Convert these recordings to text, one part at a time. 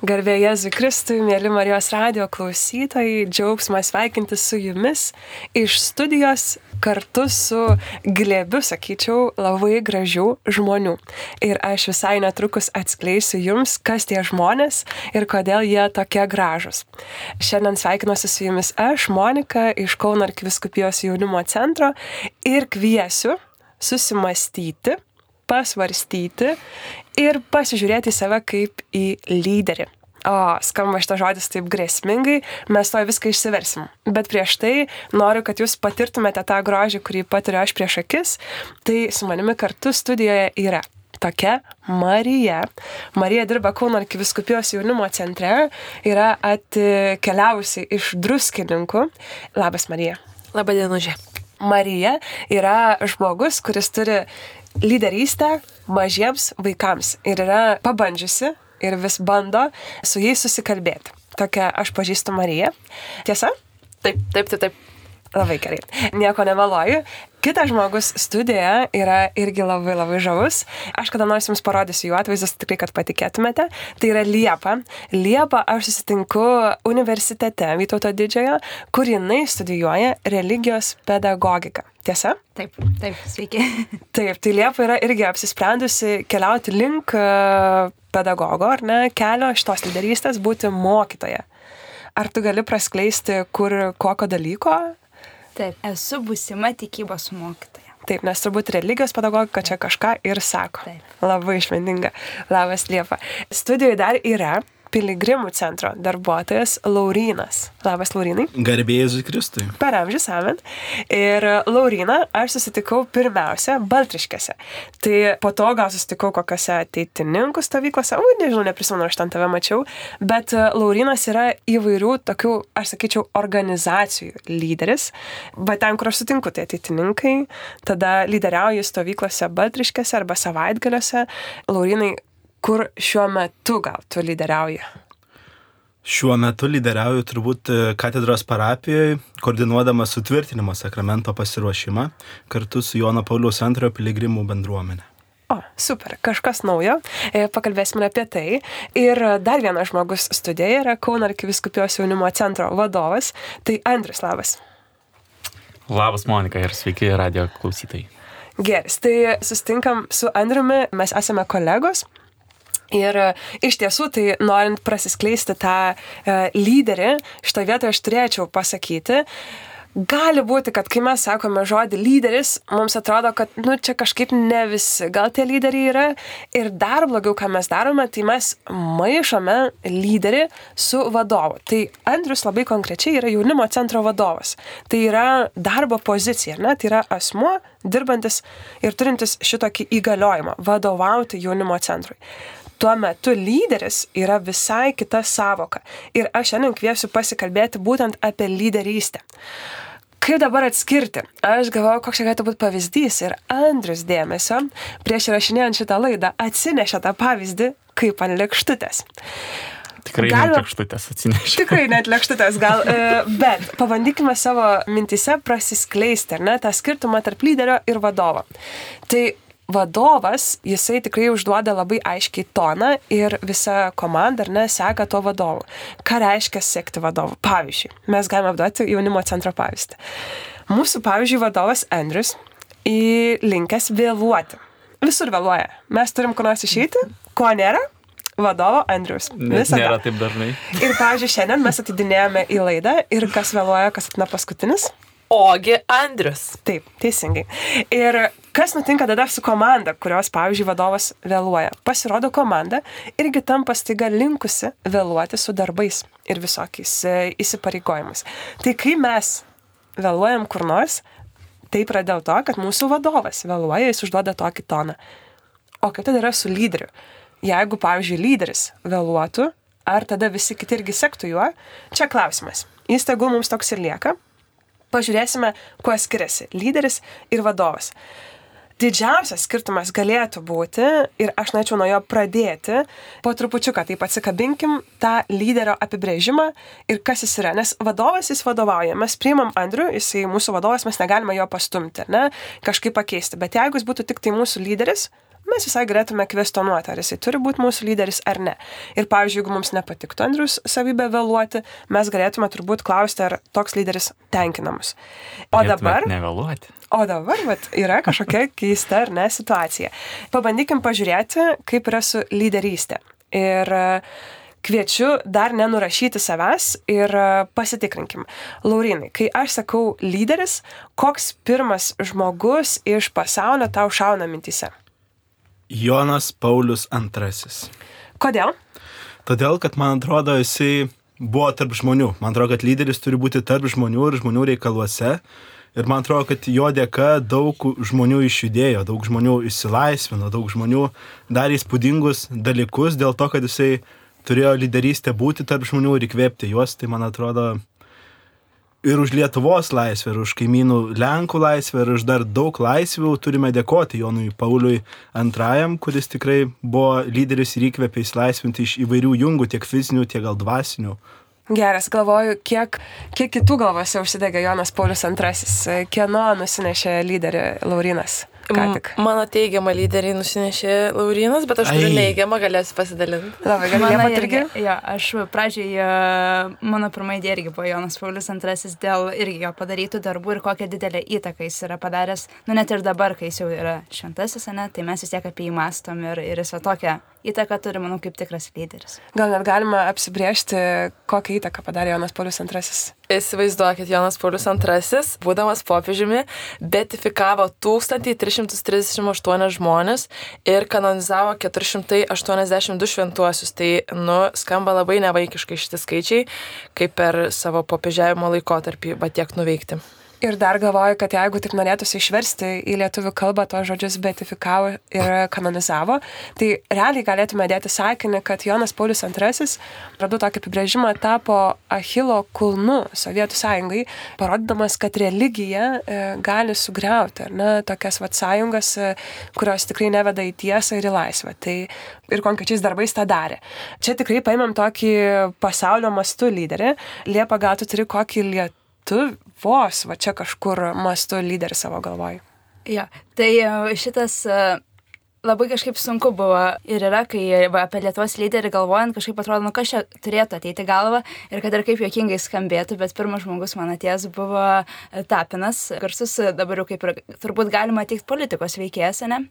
Garbė Jėzui Kristui, mėly Marijos radio klausytojai, džiaugsmas sveikinti su jumis iš studijos kartu su glėbiu, sakyčiau, labai gražių žmonių. Ir aš visai netrukus atskleisiu jums, kas tie žmonės ir kodėl jie tokie gražus. Šiandien sveikinuosi su jumis aš, Monika, iš Kauno arkiviskupijos jaunimo centro ir kviesiu susimastyti pasvarstyti ir pasižiūrėti į save kaip į lyderį. O, skamba šitas žodis taip grėsmingai, mes to viską išsiversim. Bet prieš tai noriu, kad jūs patirtumėte tą grožį, kurį patiriu aš prieš akis. Tai su manimi kartu studijoje yra tokia Marija. Marija dirba Kauno arkiviskupijos jaunimo centre, yra atkeliausi iš druskininkų. Labas, Marija. Labadiena, Žė. Marija yra žmogus, kuris turi lyderystę mažiems vaikams ir yra pabandžiusi ir vis bando su jais susikalbėti. Tokia aš pažįstu Mariją. Tiesa? Taip, taip, taip, taip. Labai gerai. Nieko nemeluoju. Kitas žmogus studijoje yra irgi labai labai žavus. Aš kada nors jums parodysiu jų atvaizdus, tikrai, kad patikėtumėte. Tai yra Liepa. Liepa aš susitinku universitete Vytauto didžiojo, kur jinai studijuoja religijos pedagogiką. Tiesa? Taip, taip, sveiki. Taip, tai Liepa yra irgi apsisprendusi keliauti link e, pedagogo, ar ne, kelio šitos lyderystės, būti mokytoja. Ar tu gali praskleisti, kur kokio dalyko Taip, esu busima tikybos mokytoja. Taip, nes turbūt religijos pedagogika čia kažką ir sako. Taip. Labai išmintinga. Labas Liepa. Studijoje dar yra piligrimų centro darbuotojas Laurinas. Labas, Laurinai. Garbėjai Kristui. Per amžius savint. Ir Lauriną aš susitikau pirmiausia Baltriškėse. Tai po to gal susitikau kokiose ateitininkų stovyklose, ui, nežinau, neprisimenu, aš ten tave mačiau, bet Laurinas yra įvairių tokių, aš sakyčiau, organizacijų lyderis. Bet ten, kur aš sutinku, tai ateitininkai, tada lyderiauju stovyklose Baltriškėse arba savaitgaliuose. Laurinai, kur šiuo metu gal tu lyderiauji? Šiuo metu lyderiauju turbūt e, katedros parapijoje, koordinuodamas sutvirtinimo sakramento pasiruošimą kartu su Jono Pauliaus antrojo piligrimų bendruomenė. O, super, kažkas naujo. E, pakalbėsime apie tai. Ir dar vienas žmogus studijoje yra Kauno arkiviskupijos jaunimo centro vadovas. Tai Andris Labas. Labas, Monika ir sveiki radio klausytojai. Geras, tai sustinkam su Andriumi, mes esame kolegos. Ir e, iš tiesų, tai norint prasiskleisti tą e, lyderį, šitą vietą aš turėčiau pasakyti, gali būti, kad kai mes sakome žodį lyderis, mums atrodo, kad, nu, čia kažkaip ne visi gal tie lyderiai yra. Ir dar blogiau, ką mes darome, tai mes maišome lyderį su vadovu. Tai Andrius labai konkrečiai yra jaunimo centro vadovas. Tai yra darbo pozicija, ne? Tai yra asmuo dirbantis ir turintis šitokį įgaliojimą vadovauti jaunimo centrui tuo metu lyderis yra visai kita savoka. Ir aš šiandien kviesiu pasikalbėti būtent apie lyderystę. Kaip dabar atskirti? Aš galvoju, koks čia galėtų būti pavyzdys ir Andrius dėmesio prieš įrašinėjant šitą laidą atsinešė tą pavyzdį kaip ant lėkštutės. Tikrai Galima... net lėkštutės atsinešė. Tikrai net lėkštutės gal, e, bet pabandykime savo mintise prasiskleisti, ar ne, tą skirtumą tarp lyderio ir vadovo. Tai vadovas, jisai tikrai užduoda labai aiškiai toną ir visa komanda, ar ne, seka to vadovu. Ką reiškia sekti vadovu? Pavyzdžiui, mes galime apduoti jaunimo centro pavyzdį. Mūsų, pavyzdžiui, vadovas Andrius įlinkęs vėluoti. Visur vėluoja. Mes turim kur nors išeiti, ko nėra, vadovo Andrius. Visada. Nėra taip dažnai. Ir, pavyzdžiui, šiandien mes atidinėjome į laidą ir kas vėluoja, kas atina paskutinis. Ogi Andrius. Taip, teisingai. Ir kas nutinka tada su komanda, kurios, pavyzdžiui, vadovas vėluoja? Pasirodo, komanda irgi tampa staiga linkusi vėluoti su darbais ir visokiais e, įsipareigojimais. Tai kai mes vėluojam kur nors, taip yra dėl to, kad mūsų vadovas vėluoja, jis užduoda tokį toną. O kaip tada yra su lyderiu? Jeigu, pavyzdžiui, lyderis vėluotų, ar tada visi kiti irgi sektų juo? Čia klausimas. Jis tegu mums toks ir lieka, pažiūrėsime, kuo skiriasi lyderis ir vadovas. Didžiausias skirtumas galėtų būti, ir aš norėčiau nuo jo pradėti, po trupučiuką taip atsikabinkim tą lyderio apibrėžimą ir kas jis yra. Nes vadovas jis vadovauja. Mes priimam Andrių, jisai mūsų vadovas, mes negalime jo pastumti, ne, kažkaip pakeisti. Bet jeigu jis būtų tik tai mūsų lyderis, mes visai galėtume kvestionuoti, ar jisai turi būti mūsų lyderis ar ne. Ir pavyzdžiui, jeigu mums nepatiktų Andrius savybę vėluoti, mes galėtume turbūt klausti, ar toks lyderis tenkina mus. O dabar... Nevėluoti. O dabar vat, yra kažkokia keista ar ne situacija. Pabandykim pažiūrėti, kaip yra su lyderystė. Ir e, kviečiu dar nenurašyti savęs ir e, pasitikrinkim. Laurinai, kai aš sakau lyderis, koks pirmas žmogus iš pasaulio tau šauna mintise? Jonas Paulius II. Kodėl? Todėl, kad man atrodo, jisai buvo tarp žmonių. Man atrodo, kad lyderis turi būti tarp žmonių ir žmonių reikaluose. Ir man atrodo, kad jo dėka daug žmonių išjudėjo, daug žmonių išsilaisvino, daug žmonių darė įspūdingus dalykus dėl to, kad jisai turėjo lyderystę būti tarp žmonių ir įkvėpti juos. Tai man atrodo ir už Lietuvos laisvę, ir už kaimynų Lenkų laisvę, ir už dar daug laisvių turime dėkoti Jonui Pauliui II, kuris tikrai buvo lyderis ir įkvėpė įsilaisvinti iš įvairių jungų, tiek fizinių, tiek gal dvasinių. Geras, galvoju, kiek, kiek kitų galvose užsidegė Jonas Paulius II, kieno nusinešė lyderį Laurinas. Mano teigiamą lyderį nusinešė Laurinas, bet aš turiu neigiamą, galėsiu pasidalinti. Labai gerai, Mano irgi. Jo, aš pradžiai, e, mano pirma idėja irgi buvo Jonas Paulius II dėl irgi jo padarytų darbų ir kokią didelę įtaką jis yra padaręs. Nu net ir dabar, kai jis jau yra šventasis, ne, tai mes vis tiek apie jį mastom ir, ir jis va tokią įtaką turi, manau, kaip tikras lyderis. Gal net galima apsibriežti, kokią įtaką padarė Jonas Paulius II. Įsivaizduokit, Jonas Paulius II, būdamas popiežiumi, beatifikavo 1338 žmonės ir kanonizavo 482 šventuosius. Tai, nu, skamba labai nevaikiškai šitie skaičiai, kaip per savo popiežiavimo laikotarpį, bet tiek nuveikti. Ir dar galvoju, kad jeigu taip norėtųsi išversti į lietuvių kalbą tos žodžius beatifikavo ir kanonizavo, tai realiai galėtume dėti sakinį, kad Jonas Paulius II, radau tokį apibrėžimą, tapo Achilo kulnu Sovietų sąjungai, parodydamas, kad religija e, gali sugriauti, ne, tokias vat sąjungas, e, kurios tikrai neveda į tiesą ir į laisvę. Tai ir konkrečiais darbais tą darė. Čia tikrai paimam tokį pasaulio mastų lyderį. Liepa, gal tu turi kokį lietuvių tu vos va čia kažkur mastu lyderį savo galvoj. Jo, tai e, šitas e, labai kažkaip sunku buvo ir yra, kai va, apie Lietuvos lyderį galvojant, kažkaip atrodo, nu kas čia turėtų ateiti galvą ir kad ir kaip juokingai skambėtų, bet pirmas žmogus man atėjęs buvo e, Tapinas, garsus dabar jau kaip ir turbūt galima teikti politikos veikėjas, ne?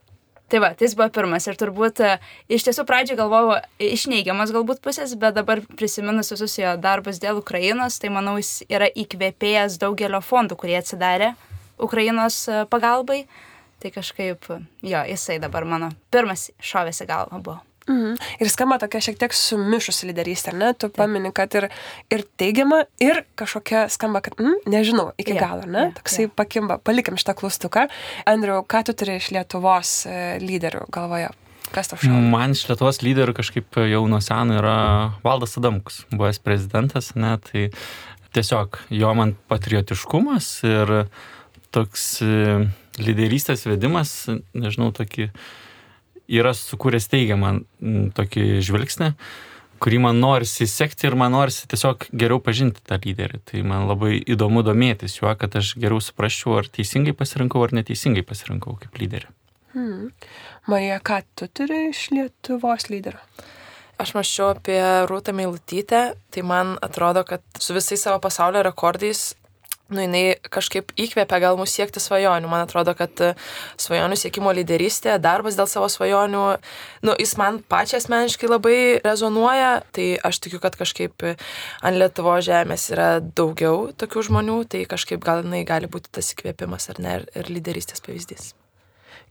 Tai va, tai jis buvo pirmas ir turbūt e, iš tiesų pradžiai galvojau iš neigiamas galbūt pusės, bet dabar prisiminus visus jo darbus dėl Ukrainos, tai manau jis yra įkvėpėjęs daugelio fondų, kurie atsidarė Ukrainos e, pagalbai. Tai kažkaip, jo, jisai dabar mano pirmas šovėsi galva buvo. Mhm. Ir skamba tokia šiek tiek sumišusi lyderystė, ar ne? Tu pamini, kad ir, ir teigiama, ir kažkokia skamba, kad, mm, nežinau, iki Jo, galo, ar ne? jo, Toksai jo. pakimba. Palikim šitą klaustuką. Andriu, ką tu turi iš Lietuvos e, lyderių galvoje? Kas tau šauna? Man iš Lietuvos lyderių kažkaip jau nuo seno yra Valdas Adamkus, buvęs prezidentas, ne, tai tiesiog jo man patriotiškumas ir toks e, lyderystės vedimas, nežinau, tokį yra sukūręs teigiamą m, tokį žvilgsnį, kurį man norisi sekti ir man norisi tiesiog geriau pažinti tą lyderį. Tai man labai įdomu domėtis juo, kad aš geriau suprasčiau, ar teisingai pasirinkau, ar neteisingai pasirinkau kaip lyderį. Hmm. Marija, ką tu turi iš Lietuvos lyderių? Aš maščiau apie Rūtą Meilutytę, tai man atrodo, kad su visais savo pasaulio rekordais, nu, jinai kažkaip įkvėpia gal mus siekti svajonių. Man atrodo, kad e, svajonių siekimo lyderystė, darbas dėl savo svajonių, nu, jis man pačiai asmeniškai labai rezonuoja, tai aš tikiu, kad kažkaip ant Lietuvo žemės yra daugiau tokių žmonių, tai kažkaip gal jinai gali būti tas įkvėpimas ar ne, ir lyderystės pavyzdys.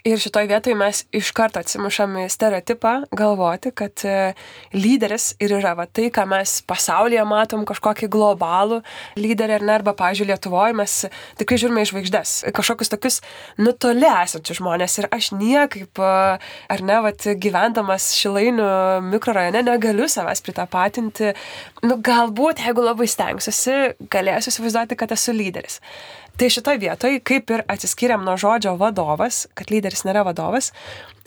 Ir šitoj vietoj mes iš karto atsimušam į stereotipą galvoti, kad e, lyderis ir yra va, tai, ką mes pasaulyje matom, kažkokį globalų lyderį ar ne, arba, pažiūrėjau, Lietuvoje mes tikrai žiūrime į žvaigždės, kažkokius tokius nutoli esančius žmonės. Ir aš niekaip, e, ar ne, va, gyvendamas Šilainių mikrorajone negaliu savęs pritapatinti. Nu, galbūt, jeigu labai stengsiuosi, galėsiu įsivaizduoti, kad esu lyderis. Tai šitoj vietoj, kaip ir atsiskiriam nuo žodžio vadovas, kad lyderis nėra vadovas,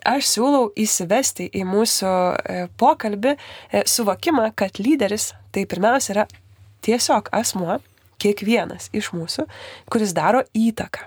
aš siūlau įsivesti į mūsų e, pokalbį e, suvokimą, kad lyderis tai pirmiausia yra tiesiog asmuo, kiekvienas iš mūsų, kuris daro įtaką.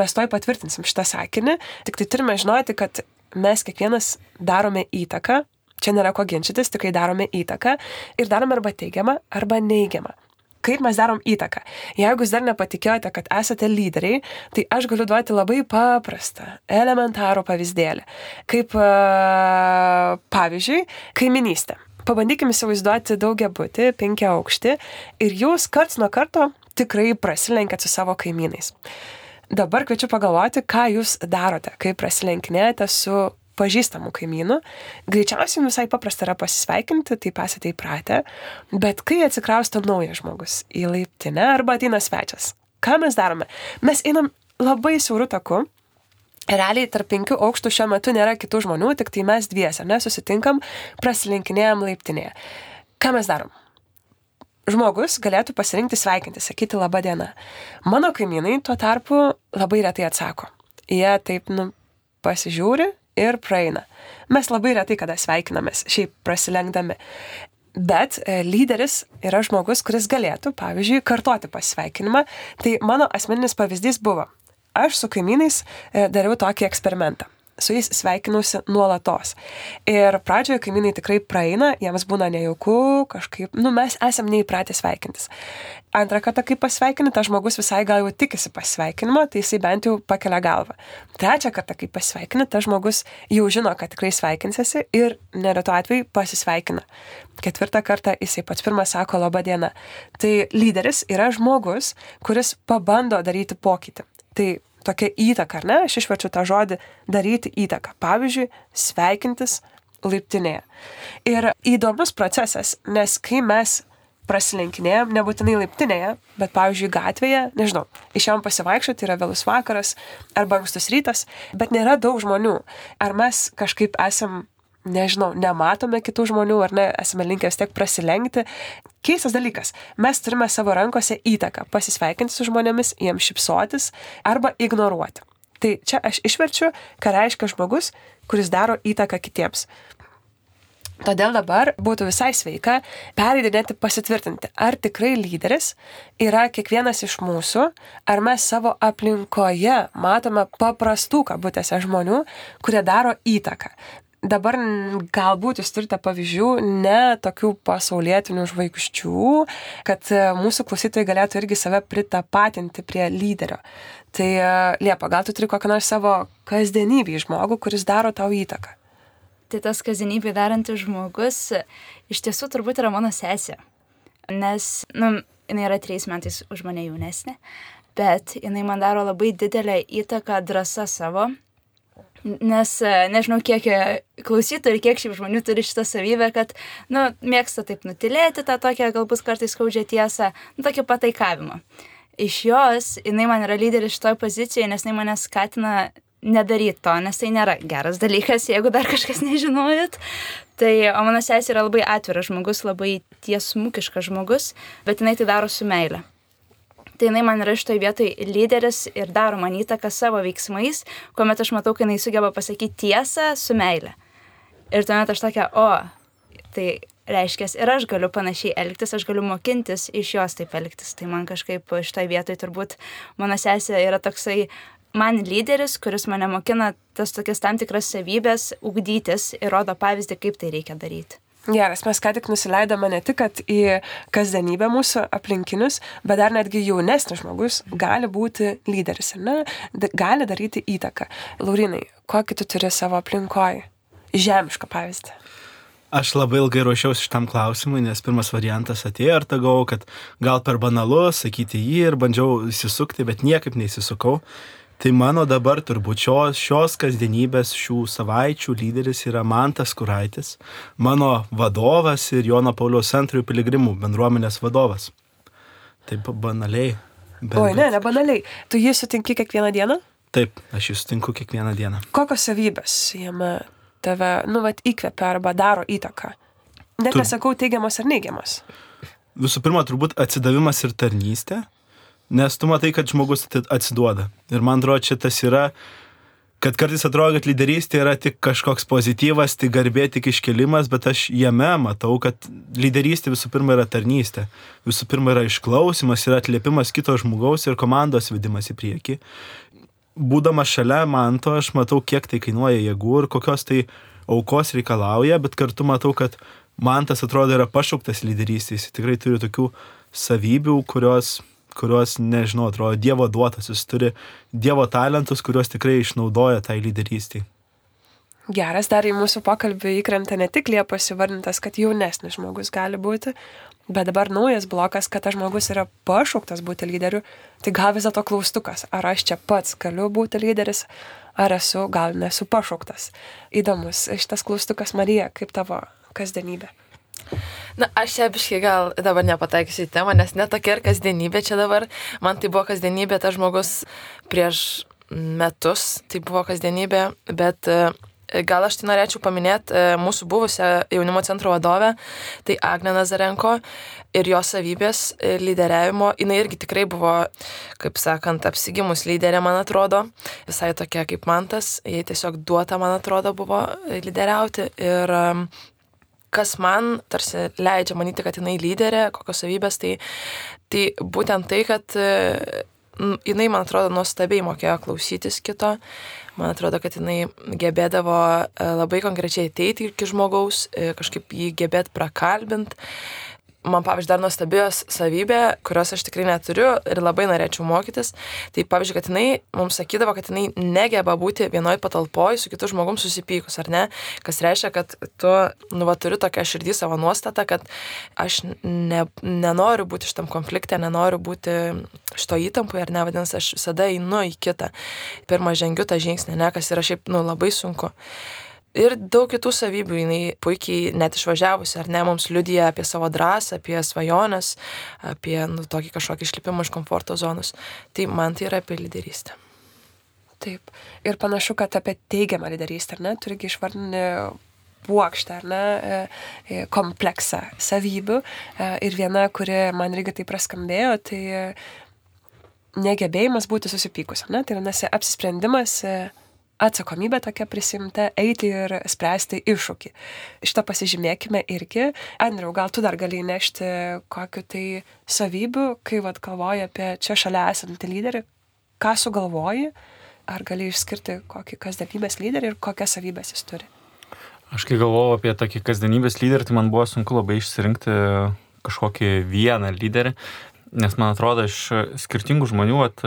Mes toj patvirtinsim šitą sakinį, tik tai turime žinoti, kad mes kiekvienas darome įtaką, čia nėra ko ginčytis, tikrai darome įtaką ir darome arba teigiamą, arba neigiamą. Kaip mes darom įtaką? Jeigu jūs dar nepatikėjote, kad esate lyderiai, tai aš galiu duoti labai paprastą, elementarų pavyzdėlį. Kaip uh, pavyzdžiui, kaiminystė. Pabandykime įsivaizduoti daugia būti, penkia aukšti ir jūs karts nuo karto tikrai prasilenkiat su savo kaimynais. Dabar kviečiu pagalvoti, ką jūs darote, kai prasilenkinėjate su pažįstamų kaimynų. Greičiausiai visai paprasta yra pasisveikinti, taip esate įpratę, bet kai atsikrausto naujas žmogus į laiptinę arba ateina svečias, ką mes darome? Mes einam labai siauru taku. Realiai tarp penkių aukštų šiuo metu nėra kitų žmonių, tik tai mes dviese, nesusitinkam, prasilinkinėjom laiptinėje. Ką mes darom? žmogus galėtų pasirinkti sveikinti, sakyti laba diena. Mano kaimynai tuo tarpu labai retai atsako. Jie taip, nu, pasižiūri ir praeina. Mes labai retai kada sveikinamės, šiaip prasilenkdami. Bet e, lyderis yra žmogus, kuris galėtų, pavyzdžiui, kartoti pasveikinimą. Tai mano asmeninis pavyzdys buvo, aš su kaimynais e, dariau tokį eksperimentą su jais sveikinusi nuolatos. Ir pradžioje kaimynai tikrai praeina, jiems būna nejauku, kažkaip, nu mes esam neįpratę sveikintis. Antrą kartą, kai pasveikini, tas žmogus visai gal jau tikisi pasveikinimo, tai jisai bent jau pakelia galvą. Trečią kartą, kai pasveikini, tas žmogus jau žino, kad tikrai sveikinsiesi ir neretu atveju pasisveikina. Ketvirtą kartą jisai pats pirmas sako laba diena. Tai lyderis yra žmogus, kuris pabando daryti pokytį. Tai tokia įtaka, ar ne? Aš išverčiu tą žodį daryti įtaką. Pavyzdžiui, sveikintis laiptinėje. Ir įdomus procesas, nes kai mes prasilenkinėjom, nebūtinai laiptinėje, bet pavyzdžiui gatvėje, nežinau, išėjom pasivaikščioti, yra vėlus vakaras arba ankstus rytas, bet nėra daug žmonių. Ar mes kažkaip esam nežinau, nematome kitų žmonių ar ne, esame linkę vis tiek prasilenkti. Keistas dalykas, mes turime savo rankose įtaką pasisveikinti su žmonėmis, jiems šipsotis arba ignoruoti. Tai čia aš išverčiu, ką reiškia žmogus, kuris daro įtaką kitiems. Todėl dabar būtų visai sveika pereidinėti pasitvirtinti, ar tikrai lyderis yra kiekvienas iš mūsų, ar mes savo aplinkoje matome paprastų kabutėse žmonių, kurie daro įtaką dabar galbūt jūs turite pavyzdžių ne tokių pasaulietinių žvaigždžių, kad e, mūsų klausytojai galėtų irgi save pritapatinti prie lyderio. Tai e, Liepa, gal tu turi kokią nors savo kasdienybį žmogų, kuris daro tau įtaką? Tai tas kasdienybį darantis žmogus iš tiesų turbūt yra mano sesė. Nes, nu, jinai yra trejais metais už mane jaunesnė, bet jinai man daro labai didelę įtaką drąsa savo Nes e, nežinau, kiek e, klausytojų ir kiek šiaip žmonių turi šitą savybę, kad, nu, mėgsta taip nutilėti tą tokią galbūt kartais skaudžią tiesą, nu, tokį pataikavimą. Iš jos, jinai man yra lyderis šitoje pozicijoje, nes jinai mane skatina nedaryti to, nes tai nėra geras dalykas, jeigu dar kažkas nežinojot. Tai, o mano sesė yra labai atviras žmogus, labai tiesmukiškas žmogus, bet jinai tai daro su meile tai jinai man yra šitoj vietoj lyderis ir daro man įtaką savo veiksmais, kuomet aš matau, kai jinai sugeba pasakyti tiesą su meile. Ir tuomet aš tokia, o, tai reiškia, ir aš galiu panašiai elgtis, aš galiu mokintis iš jos taip elgtis. Tai man kažkaip šitoj vietoj turbūt mano sesė yra toksai man lyderis, kuris mane mokina tas tokias tam tikras savybės ugdytis ir rodo pavyzdį, kaip tai reikia daryti. Geras, mes ką tik nusileidome ne tik į kasdienybę mūsų aplinkinius, bet dar netgi jaunesnis žmogus gali būti lyderis, ne? gali daryti įtaką. Laurinai, kokį tu turi savo aplinkoje? Žemišką pavyzdį. Aš labai ilgai ruošiausi šitam klausimui, nes pirmas variantas atėjo ir ta galvojau, kad gal per banalu sakyti jį ir bandžiau įsisukti, bet niekaip neįsisukau. Tai mano dabar turbūt šios, šios kasdienybės, šių savaičių lyderis yra Mantas Kuraitis, mano vadovas ir Jono Pauliaus antrųjų piligrimų bendruomenės vadovas. Taip banaliai. Bet, Oi, ne, ne banaliai. Tu jį sutinki kiekvieną dieną? Taip, aš jį sutinku kiekvieną dieną. Kokios savybės jame tave, nu, vat, įkvepia arba daro įtaką? Net tu... nesakau teigiamas ar neigiamas. Visų pirma, turbūt atsidavimas ir tarnystė Nes tu matai, kad žmogus atsiduoda. Ir man atrodo, čia tas yra, kad kartais atrodo, kad lyderystė yra tik kažkoks pozityvas, tik garbė, tik iškelimas, bet aš jame matau, kad lyderystė visų pirma yra tarnystė. Visų pirma yra išklausimas, yra atliepimas kito žmogaus ir komandos vedimas į priekį. būdamas šalia manto, aš matau, kiek tai kainuoja jėgų ir kokios tai aukos reikalauja, bet kartu matau, kad mantas atrodo yra pašauktas lyderystės. Jis tikrai turi tokių savybių, kurios kurios, nežinau, atrodo Dievo duotas, jis turi Dievo talentus, kuriuos tikrai išnaudoja tai lyderystėje. Geras, dar į mūsų pokalbį įkrenta ne tik Liepos įvardintas, kad jaunesnis žmogus gali būti, bet dabar naujas blokas, kad tas žmogus yra pašauktas būti lyderiu. Tai gal vis dėlto klaustukas, ar aš čia pats galiu būti lyderis, ar esu, gal nesu pašauktas. Įdomus šitas klaustukas, Marija, kaip tavo kasdienybė. Na, aš čia biškai gal dabar nepataikysiu į temą, nes netokia ir kasdienybė čia dabar. Man tai buvo kasdienybė, tas žmogus prieš metus, tai buvo kasdienybė, bet e, gal aš tai norėčiau paminėti e, mūsų buvusią jaunimo centro vadovę, tai Agne Nazarenko ir jos savybės e, lyderiavimo. Jis irgi tikrai buvo, kaip sakant, apsigimus lyderė, man atrodo, visai tokia kaip mantas, jai tiesiog duota, man atrodo, buvo lyderiauti. Ir kas man tarsi leidžia manyti, kad jinai lyderė, kokios savybės, tai, tai būtent tai, kad e, jinai, man atrodo, nuostabiai mokėjo klausytis kito, man atrodo, kad jinai gebėdavo e, labai konkrečiai ateiti iki žmogaus, e, kažkaip jį gebėt prakalbint man, pavyzdžiui, dar nuostabios savybė, kurios aš tikrai neturiu ir labai norėčiau mokytis. Tai, pavyzdžiui, kad jinai mums sakydavo, kad jinai negeba būti vienoje patalpoje su kitu žmogum susipykus, ar ne? Kas reiškia, kad tu, nu, va, turi tokią širdį savo nuostatą, kad aš ne, nenoriu būti šitam konflikte, nenoriu būti šito įtampoje, ar ne, vadinasi, aš visada einu į kitą. Pirmą žengiu tą žingsnį, ne, kas yra šiaip, nu, labai sunku ir daug kitų savybių jinai puikiai net išvažiavusi, ar ne, mums liudija apie savo drąsą, apie svajonės, apie nu, tokį kažkokį išlipimą iš komforto zonos. Tai man tai yra apie lyderystę. Taip. Ir panašu, kad apie teigiamą lyderystę, ar ne, turigi išvardinti puokštę, ar ne, e, e, kompleksą savybių. E, ir viena, kuri man irgi tai praskambėjo, tai negebėjimas būti susipykus, ar ne, tai yra nesi apsisprendimas atsakomybė tokia prisimta eiti ir spręsti iššūkį. Šitą pasižymėkime irgi. Andriau, gal tu dar gali nešti kokiu tai savybių, kai vad galvoji apie čia šalia esantį lyderį, ką sugalvoji, ar gali išskirti kokį kasdienybės lyderį ir kokias savybės jis turi. Aš kai galvojau apie tokį kasdienybės lyderį, tai man buvo sunku labai išsirinkti kažkokį vieną lyderį, nes man atrodo, iš skirtingų žmonių at,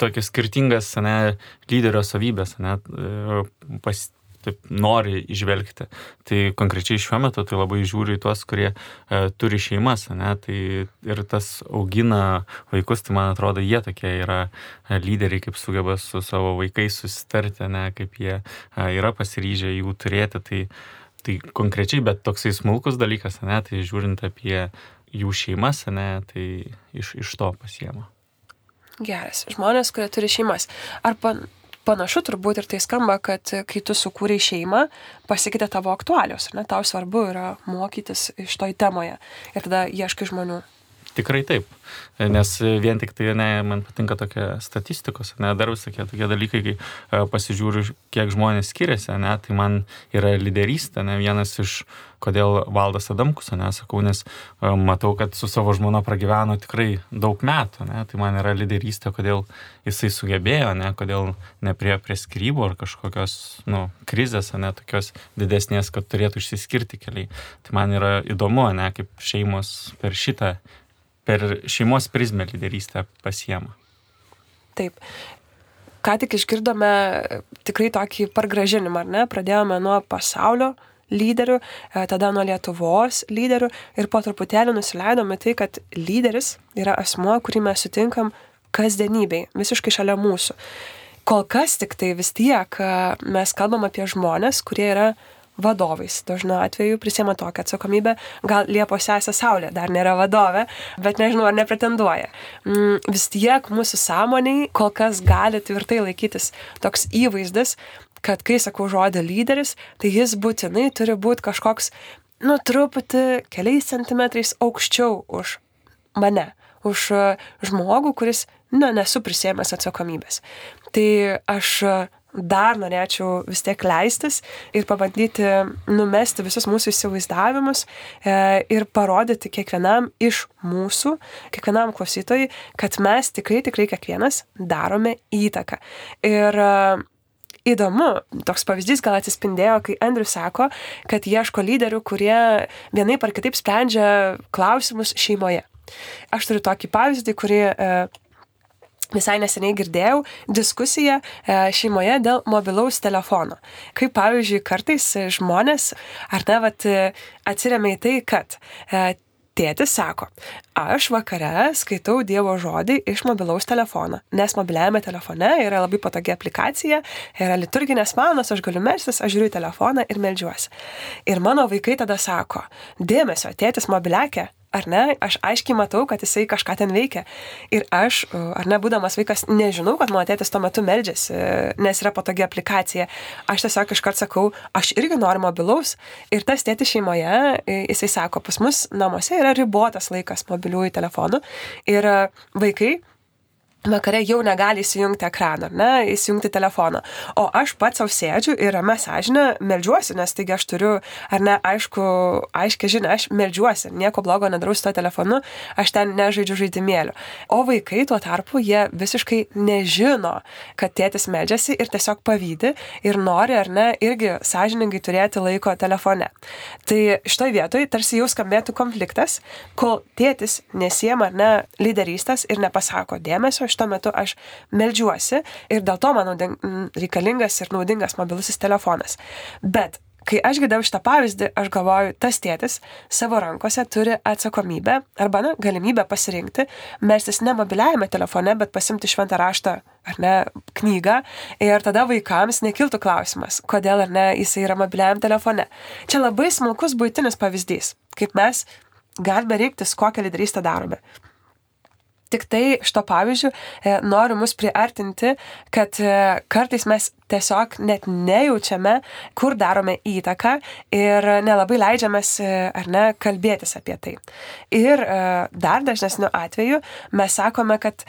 tokias skirtingas ne, lyderio savybės, ne, pas, taip nori išvelgti. Tai konkrečiai šiuo metu tai labai žiūri į tuos, kurie e, turi šeimas, ne, tai ir tas augina vaikus, tai man atrodo, jie tokie yra e, lyderiai, kaip sugeba su savo vaikais susitarti, ne, kaip jie e, yra pasiryžę jų turėti. Tai, tai konkrečiai, bet toksai smulkus dalykas, ne, tai žiūrint apie jų šeimas, ne, tai iš, iš to pasiema. Geras. Žmonės, kurie turi šeimas. Ar pan, panašu turbūt ir tai skamba, kad kai tu sukūrei šeimą, pasikeitė tavo aktualios, ar ne? Tau svarbu yra mokytis iš toj temoje. Ir tada ieškai žmonių. Tikrai taip. Nes vien tik tai, ne, man patinka tokia statistikos, ne, dar visokie tokie dalykai, kai e, pasižiūriu, kiek žmonės skiriasi, ne, tai man yra lyderystė, ne, vienas iš, kodėl valdas Adamkus, ne, sakau, nes e, matau, kad su savo žmona pragyveno tikrai daug metų, ne, tai man yra lyderystė, kodėl jisai sugebėjo, ne, kodėl neprie prie skrybo ar kažkokios, nu, krizės, ne, tokios didesnės, kad turėtų išsiskirti keliai. Tai man yra įdomu, ne, kaip šeimos per šitą per šeimos prizmę lyderystę pasiema. Taip. Ką tik išgirdome tikrai tokį pargražinimą, ar ne? Pradėjome nuo pasaulio lyderių, e, tada nuo Lietuvos lyderių ir po truputėlį nusileidome tai, kad lyderis yra asmuo, kurį mes sutinkam kasdienybei, visiškai šalia mūsų. Kol kas tik tai vis tiek e, mes kalbam apie žmonės, kurie yra vadovais. Dažnu atveju prisėmė tokią atsakomybę. Gal Liepos sesė Saulė dar nėra vadovė, bet nežinau, ar nepretenduoja. Mm, vis tiek mūsų sąmoniai kol kas gali tvirtai laikytis toks įvaizdis, kad kai sakau žodį lyderis, tai jis būtinai turi būti kažkoks, nu, truputį keliais centimetrais aukščiau už mane, už žmogų, kuris, na, nesu prisėmęs atsakomybės. Tai aš dar norėčiau vis tiek leistis ir pabandyti numesti visus mūsų įsivaizdavimus e, ir parodyti kiekvienam iš mūsų, kiekvienam klausytojui, kad mes tikrai, tikrai kiekvienas darome įtaką. Ir e, įdomu, toks pavyzdys gal atsispindėjo, kai Andrius sako, kad ieško lyderių, kurie vienaip ar kitaip sprendžia klausimus šeimoje. Aš turiu tokį pavyzdį, kurį e, visai neseniai girdėjau diskusiją e, šeimoje dėl mobilaus telefono. Kaip pavyzdžiui, kartais žmonės, ar ne, vat, atsiriamia į tai, kad e, Tėtis sako, aš vakare skaitau Dievo žodį iš mobilaus telefono, nes mobiliajame telefone yra labai patogi aplikacija, yra liturginės valandos, aš galiu melstis, aš žiūriu telefoną ir melžiuosi. Ir mano vaikai tada sako, dėmesio, tėtis mobiliakė, ar ne, aš aiškiai matau, kad jisai kažką ten veikia. Ir aš, ar ne, būdamas vaikas, nežinau, kad mano tėtis tuo metu meldžiasi, nes yra patogi aplikacija. Aš tiesiog iškart sakau, aš irgi noriu mobilaus. Ir tas tėtis šeimoje, jisai sako, pas mus namuose yra ribotas laikas mobiliųjų telefonų. Ir vaikai vakare jau negali įsijungti ekraną, ne, įsijungti telefoną. O aš pats savo sėdžiu ir ramę sąžinę melžiuosi, nes taigi aš turiu, ar ne, aišku, aiškiai žinia, aš melžiuosi, nieko blogo nedarau su to telefonu, aš ten nežaidžiu žaidimėlių. O vaikai tuo tarpu jie visiškai nežino, kad tėtis medžiasi ir tiesiog pavydį ir nori, ar ne, irgi sąžiningai turėti laiko telefone. Tai šitoj vietoj tarsi jau skambėtų konfliktas, kol tėtis nesiema, ar ne, lyderystės ir nepasako dėmesio šituo metu aš melžiuosi ir dėl to man reikalingas ir naudingas mobilusis telefonas. Bet kai aš girdėjau šitą pavyzdį, aš galvoju, tas tėtis savo rankose turi atsakomybę arba na, galimybę pasirinkti, melstis ne mobiliajame telefone, bet pasimti šventą raštą ar ne knygą ir tada vaikams nekiltų klausimas, kodėl ar ne jisai yra mobiliajame telefone. Čia labai smulkus būtinis pavyzdys, kaip mes galime reiktis, kokią lyderystę darome. Tik tai šito pavyzdžių e, noriu mus priartinti, kad e, kartais mes tiesiog net nejaučiame, kur darome įtaką ir nelabai leidžiamės, e, ar ne, kalbėtis apie tai. Ir dar dažnesniu atveju mes sakome, kad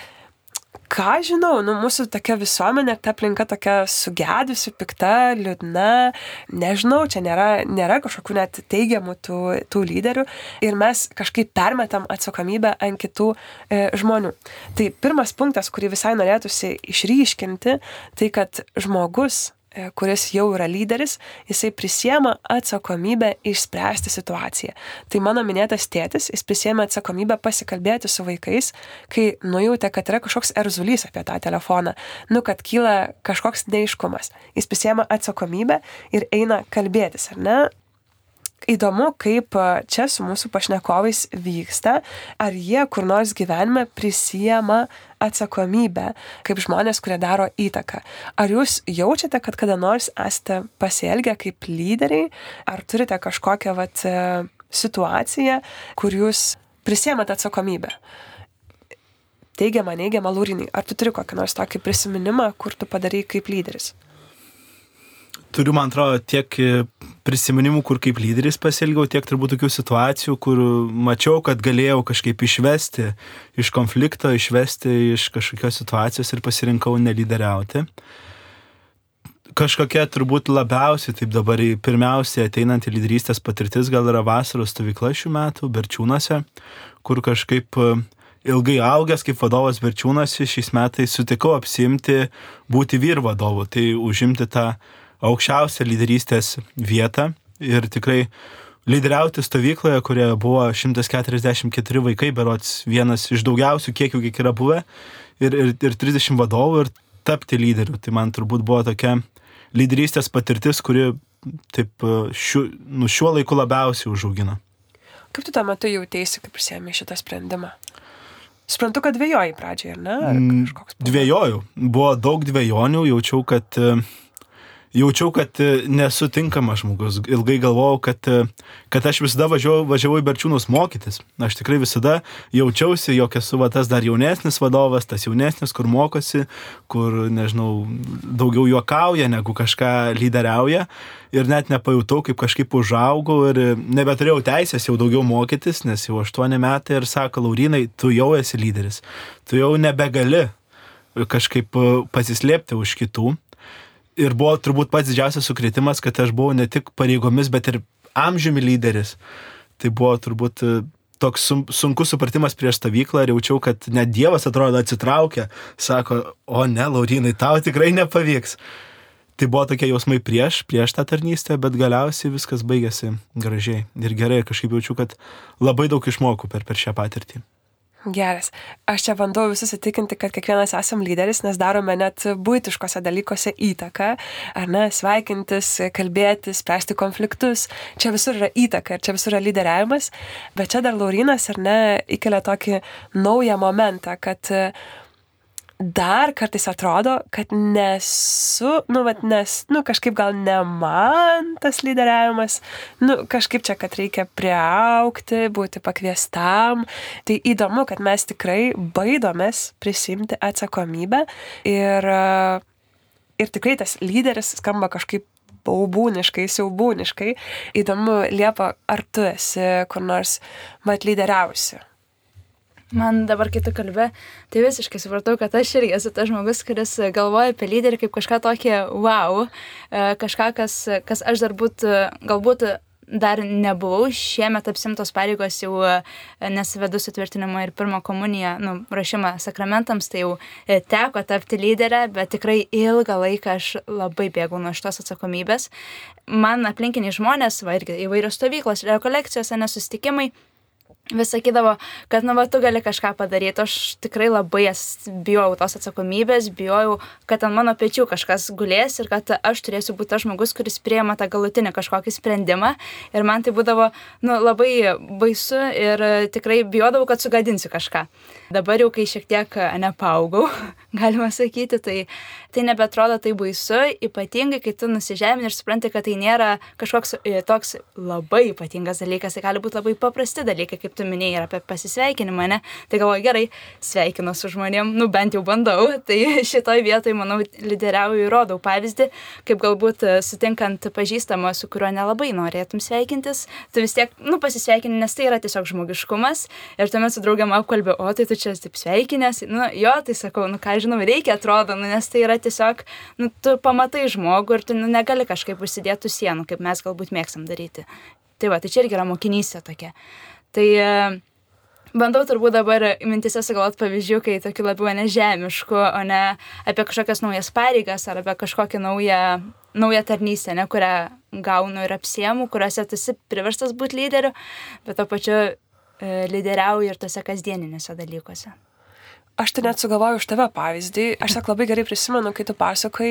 ką žinau, nu, mūsų tokia visuomenė, ta aplinka tokia sugedusi, pikta, liūdna, nežinau, čia nėra, nėra kažkokių net teigiamų tų, tų lyderių ir mes kažkaip permetam atsakomybę ant kitų e, žmonių. Tai pirmas punktas, kurį visai norėtųsi išryškinti, tai kad žmogus kuris jau yra lyderis, jisai prisiema atsakomybę išspręsti situaciją. Tai mano minėtas tėtis, jis prisėmė atsakomybę pasikalbėti su vaikais, kai nujautė, kad yra kažkoks erzulys apie tą telefoną, nu, kad kyla kažkoks neiškumas. Jis prisėmė atsakomybę ir eina kalbėtis, ar ne? Įdomu, kaip čia su mūsų pašnekovais vyksta, ar jie kur nors gyvenime prisijama atsakomybę, kaip žmonės, kurie daro įtaką. Ar jūs jaučiate, kad kada nors esate pasielgę kaip lyderiai, ar turite kažkokią vat, situaciją, kur jūs prisėmate atsakomybę? Teigiamą, neigiamą lūrinį. Ar tu turi kokį nors tokį prisiminimą, kur tu padarai kaip lyderis? turiu, man atrodo, tiek prisiminimų, kur kaip lyderis pasielgiau, tiek turbūt tokių situacijų, kur mačiau, kad galėjau kažkaip išvesti iš konflikto, išvesti iš kažkokios situacijos ir pasirinkau nelyderiauti. Kažkokia turbūt labiausiai, taip dabar pirmiausiai ateinanti lyderystės patirtis gal yra vasaros stovykla šių metų Berčiūnuose, kur kažkaip ilgai augęs kaip vadovas Berčiūnuose šiais metais sutikau apsimti būti vyr vadovu, tai užimti tą aukščiausią lyderystės vietą ir tikrai lyderiauti stovykloje, kurioje buvo 144 vaikai, berots vienas iš daugiausių kiekių, kiek yra buvę, ir, ir, ir 30 vadovų ir tapti lyderiu. Tai man turbūt buvo tokia lyderystės patirtis, kuri taip šiuo, nu, šiuo laiku labiausiai užaugina. Kaip tu tuo metu jautėsi, kai prisėmė šitą sprendimą? Suprantu, kad dvėjojai pradžioje, ar ne? Ar mm, dvėjojau. Buvo daug dviejonių, jaučiau, kad uh, jaučiau, kad e, nesu tinkamas žmogus. Ilgai galvojau, kad, e, kad aš visada važiavau, važiavau į Berčiūnus mokytis. Aš tikrai visada jaučiausi, jog esu va, tas dar jaunesnis vadovas, tas jaunesnis, kur mokosi, kur, nežinau, daugiau juokauja negu kažką lyderiauja. Ir net nepajutau, kaip kažkaip užaugau ir nebeturėjau teisės jau daugiau mokytis, nes jau aštuoni metai ir sako, Laurinai, tu jau esi lyderis. Tu jau nebegali kažkaip e, pasislėpti už kitų ir buvo turbūt pats didžiausias sukretimas, kad aš buvau ne tik pareigomis, bet ir amžiumi lyderis. Tai buvo turbūt e, toks sun, sunkus supratimas prieš stovyklą ir jaučiau, kad net Dievas atrodo atsitraukia, sako, o ne, Laurinai, tau tikrai nepavyks. Tai buvo tokie jausmai prieš, prieš tą tarnystę, bet galiausiai viskas baigėsi gražiai ir gerai ir kažkaip jaučiu, kad labai daug išmokau per, per šią patirtį. Geras. Aš čia bandau visus įtikinti, kad kiekvienas esam lyderis, nes darome net būtiškose dalykuose įtaką, ar ne, sveikintis, kalbėti, spręsti konfliktus. Čia visur yra įtaka ir čia visur yra lyderiavimas. Bet čia dar Laurinas, ar ne, įkelia tokį naują momentą, kad uh, dar kartais atrodo, kad nesu, nu, bet nes, nu, kažkaip gal ne man tas lyderiavimas, nu, kažkaip čia, kad reikia prieaukti, būti pakviestam. Tai įdomu, kad mes tikrai baidomės prisimti atsakomybę ir, ir tikrai tas lyderis skamba kažkaip baubūniškai, siaubūniškai. Įdomu, Liepa, ar tu esi kur nors mat lyderiausi? Man dabar, kai tu kalbė, tai visiškai supratau, kad aš irgi esu tas žmogus, kuris galvoja apie lyderį kaip kažką tokį wow, e, kažką, kas, kas aš dar būt, galbūt dar nebuvau, šiemet apsimtos pareigos jau e, nesivedu sutvirtinimo ir pirmą komuniją, nu, rašymą sakramentams, tai jau e, teko tapti lyderę, bet tikrai ilgą laiką aš labai bėgau nuo šitos atsakomybės. Man aplinkiniai žmonės, va irgi įvairios stovyklos, rekolekcijos, nesusitikimai, vis sakydavo, kad, na, va, tu gali kažką padaryti. Aš tikrai labai bijojau tos atsakomybės, bijojau, kad ant mano pečių kažkas gulės ir kad aš turėsiu būti tas žmogus, kuris prieima tą galutinį kažkokį sprendimą. Ir man tai būdavo, nu, labai baisu ir tikrai bijodavau, kad sugadinsiu kažką. Dabar jau, kai šiek tiek nepaugau, galima sakyti, tai, tai nebetrodo tai baisu, ypatingai, kai tu nusižemini ir supranti, kad tai nėra kažkoks e, toks labai ypatingas dalykas, tai gali būti labai paprasti dalykai, kaip tu minėjai, ir apie pasisveikinimą, ne? Tai galvoju, gerai, sveikinu su žmonėm, nu bent jau bandau, tai šitoj vietoj, manau, lyderiauju ir rodau pavyzdį, kaip galbūt e, sutinkant pažįstamą, su kuriuo nelabai norėtum sveikintis, tu vis tiek, nu, pasisveikini, nes tai yra tiesiog žmogiškumas ir tuomet su draugiam apkalbė, o tai tu čia taip sveikinės, nu, jo, tai sakau, nu, ką žinau, reikia, atrodo, nu, nes tai yra tiesiog, nu, tu pamatai žmogų ir tu nu, negali kažkaip užsidėti sienų, kaip mes galbūt mėgstam daryti. Tai va, tai čia irgi yra mokinystė tokia. Tai e, bandau turbūt dabar mintise sugalvoti pavyzdžių, kai tokių labiau nežemiškų, o ne apie kažkokias naujas pareigas ar apie kažkokią naują, naują tarnystę, ne, kurią gaunu ir apsiemu, kuriuose tu esi priverstas būti lyderiu, bet to pačiu e, lyderiauju ir tose kasdieninėse dalykuose. Aš tai net sugalvoju už tave pavyzdį. Aš tiesiog labai gerai prisimenu, kai tu pasakai,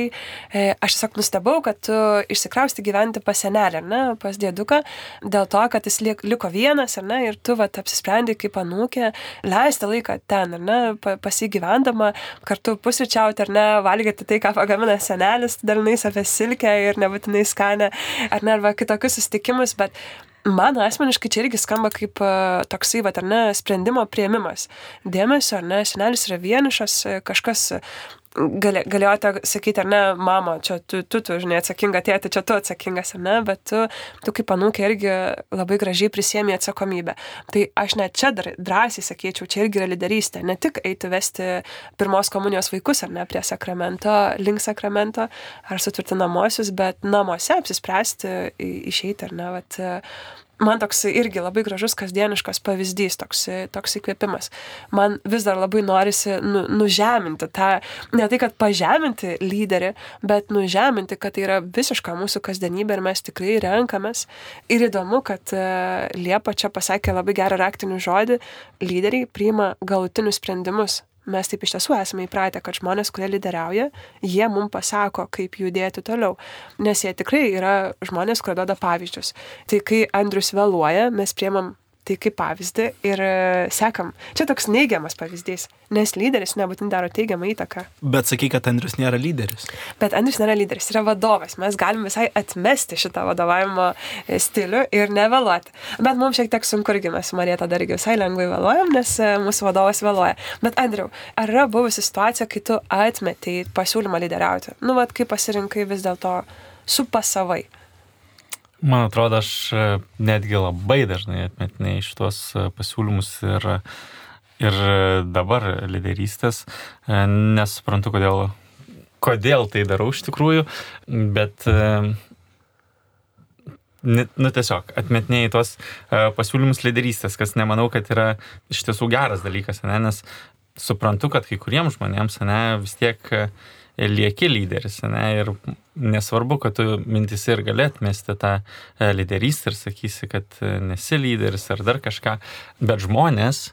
e, aš tiesiog nustebau, kad tu išsikrausti gyventi pas senelį, ne, pas dėduką, dėl to, kad jis liko vienas, ne, ir tu vat, apsisprendai kaip anūkė leisti laiką ten, ne, pasigyvendama, kartu pusryčiauti, ar ne, valgyti tai, ką pagamina senelis, dalinais apie silkę ir nebūtinai skanę, ar ne, arba kitokius susitikimus, bet Man asmeniškai čia irgi skamba kaip uh, toksai, va, ar ne, sprendimo prieimimas. Dėmesio, ar ne, senelis yra vienišas, kažkas gali, galėjote sakyti, ar ne, mama, čia tu, tu, tu žinai, atsakinga tėti, čia tu atsakingas, ar ne, bet tu, tu kaip anūkė irgi labai gražiai prisėmė atsakomybę. Tai aš net čia dar drąsiai sakyčiau, čia irgi yra lyderystė, ne tik eiti vesti pirmos komunijos vaikus, ar ne, prie sakramento, link sakramento, ar sutvirtinamosius, bet namuose apsispręsti išeiti, ar ne, bet man toks irgi labai gražus kasdieniškas pavyzdys, toks, toks įkvėpimas. Man vis dar labai norisi nu, nužeminti tą, ne tai, kad pažeminti lyderį, bet nužeminti, kad tai yra visiška mūsų kasdienybė ir mes tikrai renkamės. Ir įdomu, kad uh, Liepa čia pasakė labai gerą raktinį žodį, lyderiai priima galutinius sprendimus mes taip iš tiesų esame įpratę, kad žmonės, kurie lyderiauja, jie mums pasako, kaip judėti toliau. Nes jie tikrai yra žmonės, kurie duoda pavyzdžius. Tai kai Andrius vėluoja, mes priemam tai kaip pavyzdį ir e, sekam. Čia toks neigiamas pavyzdys, nes lyderis nebūtinai daro teigiamą įtaką. Bet sakai, kad Andrius nėra lyderis. Bet Andrius nėra lyderis, yra vadovas. Mes galim visai atmesti šitą vadovavimo e, stilių ir nevėluoti. Bet mums šiek tiek sunku irgi mes su Marėta dar irgi visai lengvai vėluojam, nes e, mūsų vadovas vėluoja. Bet Andriu, ar yra buvusi situacija, kai tu atmetei pasiūlymą lyderiauti? Nu, vad, kaip pasirinkai vis dėlto supasavai? Man atrodo, aš e, netgi labai dažnai atmetinėjau šitos e, pasiūlymus ir, ir dabar lyderystės, e, nesuprantu, kodėl, kodėl tai darau iš tikrųjų, bet nu tiesiog atmetinėjai tuos pasiūlymus lyderystės, kas nemanau, kad yra iš tiesų geras dalykas, ne? nes suprantu, kad kai kuriems žmonėms ne, vis tiek e, lieki lyderis ne? ir nesvarbu, kad tu mintis ir gali atmesti tą e, lyderystę ir sakysi, kad e, nesi lyderis ar dar kažką, bet žmonės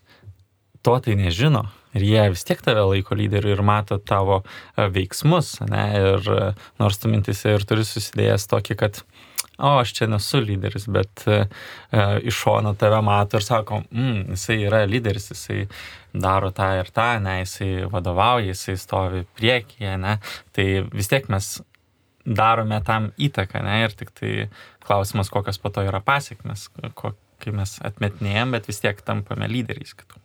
to tai nežino. Ir jie vis tiek tave laiko lyderiu ir mato tavo e, veiksmus, ne? Ir nors tu mintise ir turi susidėjęs tokį, kad o aš čia nesu lyderis, bet e, iš šono tave mato ir sako, mm, jisai yra lyderis, jisai daro tą ir tą, ne, jisai vadovauja, jisai stovi priekyje, ne, tai vis tiek mes darome tam įtaką, ne, ir tik tai klausimas, kokios po to yra pasiekmes, kai mes atmetinėjom, bet vis tiek tampame lyderiais kitų.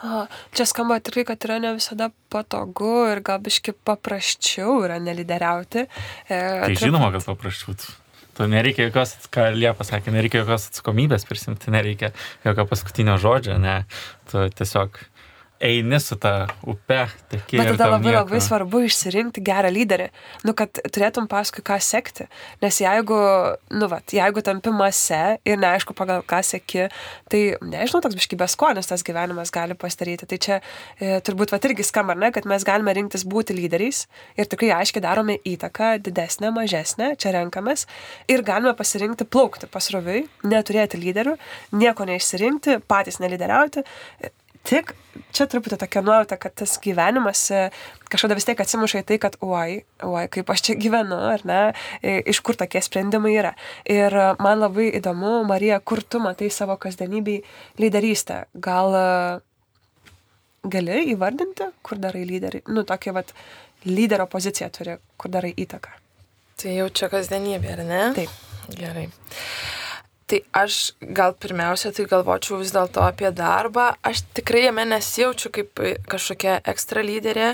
O, čia skamba tikrai, kad yra ne visada patogu ir gal biški paprasčiau yra nelideriauti. E, Tai žinoma, kad paprasčiau. Tu nereikia jokios, ką Liepa sakė, nereikia jokios atsakomybės prisimti, nereikia jokio paskutinio žodžio, ne. Tu tiesiog eini su ta upe, teki. Bet tada labai nieko. labai svarbu išsirinkti gerą lyderį, nu, kad turėtum paskui ką sekti. Nes jeigu, nu, vat, jeigu tampi mase ir neaišku pagal ką seki, tai nežinau, toks biškybės skonis tas gyvenimas gali pasidaryti. Tai čia e, turbūt vat irgi skamba, ne, kad mes galime rinktis būti lyderiais ir tikrai aiškiai darome įtaką, didesnę, mažesnę, čia renkamės ir galime pasirinkti plaukti pasroviui, neturėti lyderių, nieko neišsirinkti, patys nelyderiauti. Tik čia truputį tokia nuojauta, kad tas gyvenimas e, kažkada vis tiek atsimuša į tai, kad oi, oi, kaip aš čia gyvenu, ar ne, e, iš kur tokie sprendimai yra. Ir e, man labai įdomu, Marija, kur tu matai savo kasdienybį lyderystę. Gal gali įvardinti, kur darai lyderį? Nu, tokia vat lyderio pozicija turi, kur darai įtaką. Tai jau čia kasdienybė, ar ne? Taip. Gerai. Tai aš gal pirmiausia, tai galvočiau vis dėlto apie darbą. Aš tikrai jame nesijaučiu kaip kažkokia ekstra lyderė.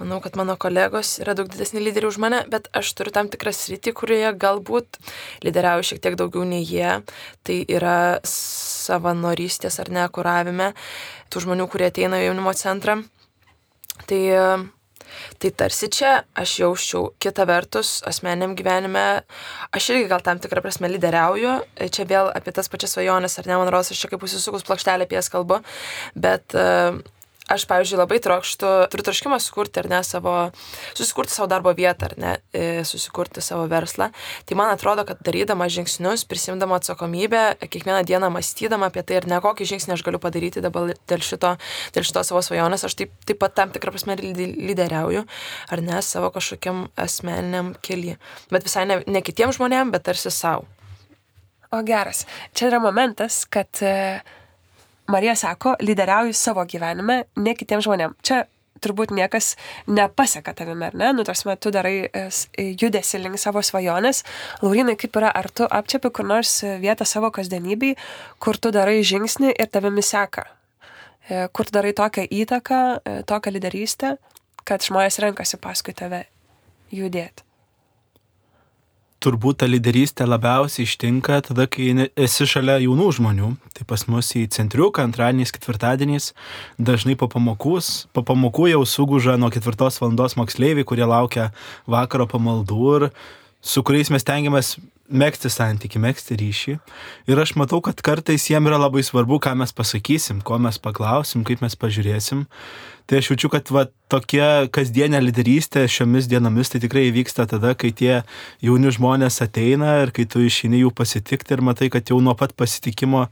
Manau, kad mano kolegos yra daug didesni lyderiai už mane, bet aš turiu tam tikrą sritį, kurioje galbūt lyderiauju šiek tiek daugiau nei jie. Tai yra savanorystės ar ne kuravime tų žmonių, kurie ateina į jaunimo centrą. Tai Tai tarsi čia aš jausčiau, kita vertus, asmeniam gyvenime, aš irgi gal tam tikrą prasme lyderiauju, čia vėl apie tas pačias svajonės, ar ne, man rodos, aš čia kaip užsisukus plokštelę apie jas kalbu, bet uh, aš, pavyzdžiui, labai trokštų, turiu troškimą sukurti, ar ne, savo, susikurti savo darbo vietą, ar ne, e, susikurti savo verslą. Tai man atrodo, kad darydama žingsnius, prisimdama atsakomybę, kiekvieną dieną mąstydama apie tai, ar ne kokį žingsnį aš galiu padaryti dabar dėl šito, dėl šito savo svajonės, aš taip, taip pat tam tikrą prasme lyderiauju, ar ne, savo kažkokiam asmeniniam keliui. Bet visai ne, ne kitiems žmonėms, bet tarsi savo. O geras. Čia yra momentas, kad uh, Marija sako, lyderiauju savo gyvenime, ne kitiems žmonėms. Čia turbūt niekas nepaseka tavimi, ar ne? Nu, tarsi, tu darai judesi link savo svajonės. Laurinai, kaip yra, ar tu apčiapi kur nors vietą savo kasdienybei, kur tu darai žingsnį ir tavimi seka? Kur tu darai tokią įtaką, tokią lyderystę, kad žmonės renkasi paskui tave judėti? Turbūt ta lyderystė labiausiai ištinka tada, kai esi šalia jaunų žmonių. Tai pas mus į centriuką antradieniais, ketvirtadieniais dažnai po, pamokus, po pamokų jau suguža nuo ketvirtos valandos moksleiviai, kurie laukia vakaro pamaldų ir su kuriais mes tengiamės mėgsti santyki, mėgsti ryšį. Ir aš matau, kad kartais jiem yra labai svarbu, ką mes pasakysim, ko mes paklausim, kaip mes pažiūrėsim. Tai aš jaučiu, kad va, tokia kasdienė lyderystė šiomis dienomis tai tikrai įvyksta tada, kai tie jauni žmonės ateina ir kai tu išeini jų pasitikti ir matai, kad jau nuo pat pasitikimo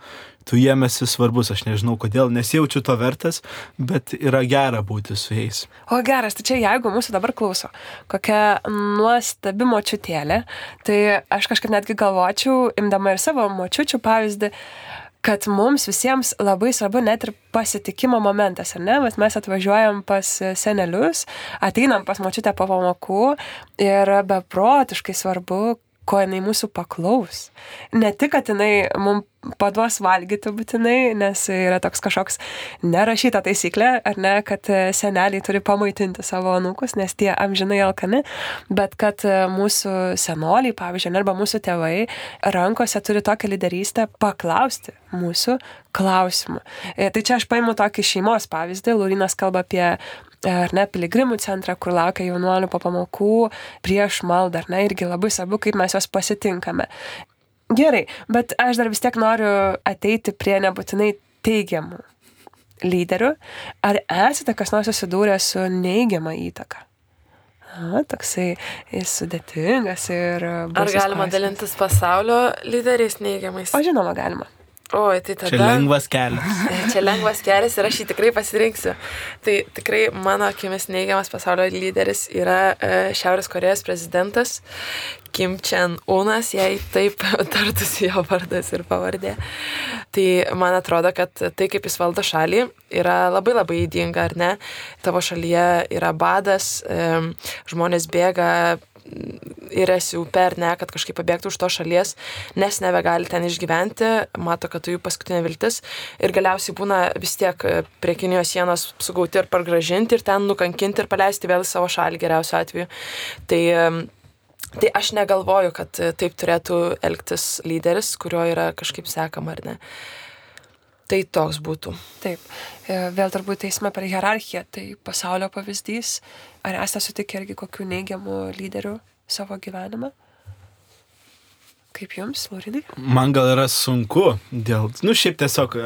tu jiem esi svarbus. Aš nežinau kodėl, nesijaučiu to vertas, bet yra gera būti su jais. O geras, tai čia jeigu mūsų dabar klauso, kokia nuostabi močiutėlė, tai aš kažkaip netgi galvočiau, imdama ir savo močiučių pavyzdį, kad mums visiems labai svarbu net ir pasitikimo momentas, ar ne? Bet mes atvažiuojam pas senelius, ateinam pas močiutę po pamokų ir beprotiškai svarbu, ko jinai mūsų paklaus. Ne tik, kad jinai mums paduos valgyti būtinai, nes yra toks kažkoks nerašyta taisyklė, ar ne, kad seneliai turi pamaitinti savo anūkus, nes tie amžinai alkani, bet kad mūsų senoliai, pavyzdžiui, arba mūsų tėvai rankose turi tokią lyderystę paklausti mūsų klausimų. Tai čia aš paimu tokį šeimos pavyzdį, Laurinas kalba apie ar ne, piligrimų centrą, kur laukia jaunuolių po pamokų prieš maldą, ar ne, irgi labai svarbu, kaip mes juos pasitinkame. Gerai, bet aš dar vis tiek noriu ateiti prie nebūtinai teigiamų lyderių. Ar esate kas nors susidūrę su neigiama įtaka? Na, toksai jis sudėtingas ir... Ar baisus galima klausimas. dalintis pasaulio lyderiais neigiamais? O žinoma, galima. Oi, tai tada. Čia lengvas kelias. Čia lengvas kelias ir aš jį tikrai pasirinksiu. Tai tikrai mano akimis neigiamas pasaulio lyderis yra e, Šiaurės Korejos prezidentas Kim Chen-unas, jei taip tartusi jo vardas ir pavardė. Tai man atrodo, kad tai, kaip jis valdo šalį, yra labai labai įdinga, ar ne? Tavo šalyje yra badas, e, žmonės bėga ir esi upė ar ne, kad kažkaip pabėgtų už to šalies, nes nebegali ten išgyventi, mato, kad tu jų paskutinė viltis ir galiausiai būna vis tiek e, prie Kinijos sienos sugauti ir pargražinti ir ten nukankinti ir paleisti vėl į savo šalį geriausiu atveju. Tai, tai aš negalvoju, kad e, taip turėtų elgtis lyderis, kurio yra kažkaip sekama ar ne. Tai toks būtų. Taip, e, vėl turbūt teisme per hierarchiją, tai pasaulio pavyzdys. Ar esate sutikę irgi kokių neigiamų lyderių savo gyvenime? Kaip jums, Laurinai? Man gal yra sunku dėl, nu šiaip tiesiog,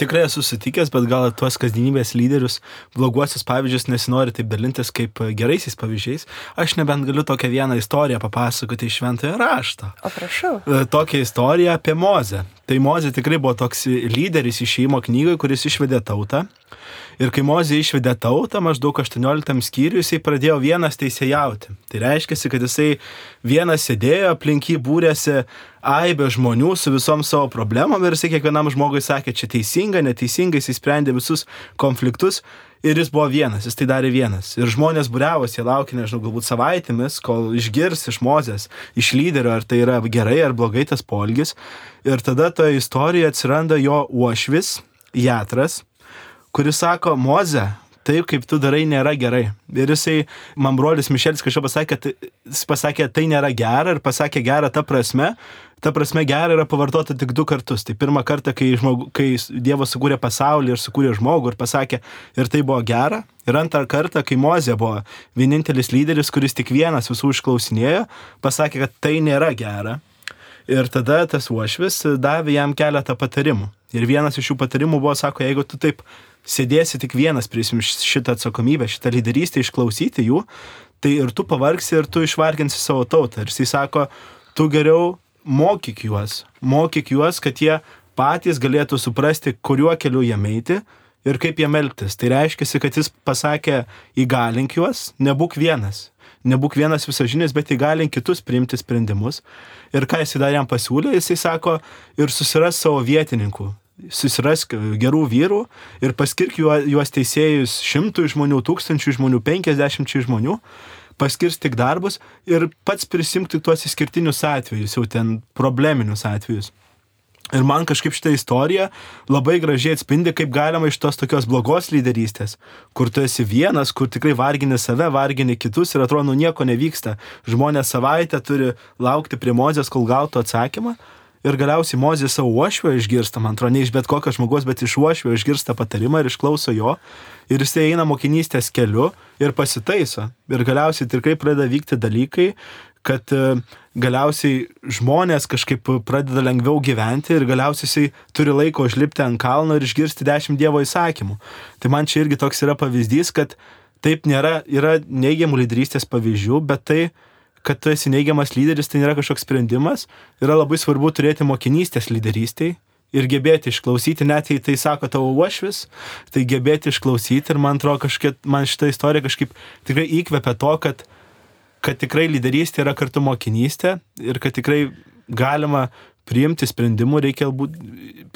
tikrai esu sutikęs, bet gal tuos kasdienybės lyderius, bloguosius pavyzdžius nesinori taip dalintis kaip geraisiais pavyzdžiais. Aš nebent galiu tokią vieną istoriją papasakoti iš šventojo rašto. O prašau. E, Tokią istoriją apie Mozę. Tai Mozė tikrai buvo toks lyderis išėjimo knygoje, kuris išvedė tautą. Ir kai Mozė išvedė tautą, maždaug 18 skyriui, jisai pradėjo vienas teisėjauti. Tai reiškia, kad jisai vienas sėdėjo, aplink jį būrėsi aibė žmonių su visom savo problemom ir jisai kiekvienam žmogui sakė, čia teisinga, neteisinga, jisai sprendė visus konfliktus. Ir jis buvo vienas, jis tai darė vienas. Ir žmonės būriavosi, jie laukė, nežinau, galbūt savaitėmis, kol išgirs iš Mozės, iš lyderio, ar tai yra gerai ar blogai tas polgis. Ir tada toje istorijoje atsiranda jo uošvis, Jatras, kuris sako, Moze, taip kaip tu darai nėra gerai. Ir jisai, man brolis Mišelis kažkaip pasakė, tai, pasakė, tai nėra gera ir pasakė gera ta prasme. Ta prasme gera yra pavartota tik du kartus. Tai pirmą kartą, kai, žmogu, kai Dievas sukūrė pasaulį ir sukūrė žmogų ir pasakė, ir tai buvo gera. Ir antrą kartą, kai Mozė buvo vienintelis lyderis, kuris tik vienas visų išklausinėjo, pasakė, kad tai nėra gera. Ir tada tas uošvis davė jam keletą patarimų. Ir vienas iš šių patarimų buvo, sako, jeigu tu taip sėdėsi tik vienas prisim šitą atsakomybę, šitą lyderystę, išklausyti jų, tai ir tu pavargsi, ir tu išvarginsi savo tautą. Ir jisai sako, tu geriau mokyk juos, mokyk juos, kad jie patys galėtų suprasti, kuriuo keliu jie eiti ir kaip jie elgtis. Tai reiškia, kad jis pasakė, įgalink juos, nebūk vienas. Nebūk vienas visažinis, bet įgalink kitus priimti sprendimus. Ir ką jisai dar jam pasiūlė, jisai sako, ir susiras savo vietininkų susirask gerų vyrų ir paskirk juo- juos teisėjus šimtui žmonių, tūkstančių žmonių, penkisdešimčiai žmonių, paskirs tik darbus ir pats prisimk tik tuos išskirtinius atvejus, jau ten probleminius atvejus. Ir man kažkaip šitą istoriją labai gražiai atspindi, kaip galima iš tos tokios blogos lyderystės, kur tu esi vienas, kur tikrai vargini save, vargini kitus ir atrodo, nu nieko nevyksta. Žmonės savaitę turi laukti prie mozės, kol gautų atsakymą. Ir galiausiai Mozė savo uošvio išgirsta, man atrodo, ne iš bet kokio žmogaus, bet iš uošvio išgirsta patarimą ir išklauso jo. Ir jis eina mokinystės keliu ir pasitaiso. Ir galiausiai tikrai pradeda vykti dalykai, kad e, galiausiai žmonės kažkaip pradeda lengviau gyventi ir galiausiai jisai turi laiko užlipti ant kalno ir išgirsti dešimt Dievo įsakymų. Tai man čia irgi toks yra pavyzdys, kad taip nėra, yra neigiamų lyderystės pavyzdžių, bet tai, kad tu esi neigiamas lyderis, tai nėra kažkoks sprendimas. Yra labai svarbu turėti mokinystės lyderystiai ir gebėti išklausyti, net jei tai sako tavo uošvis, tai gebėti išklausyti ir man atrodo, kažkaip, man šitą istoriją kažkaip tikrai įkvepia to, kad, kad tikrai lyderystė yra kartu mokinystė ir kad tikrai galima priimti sprendimų, reikia būt,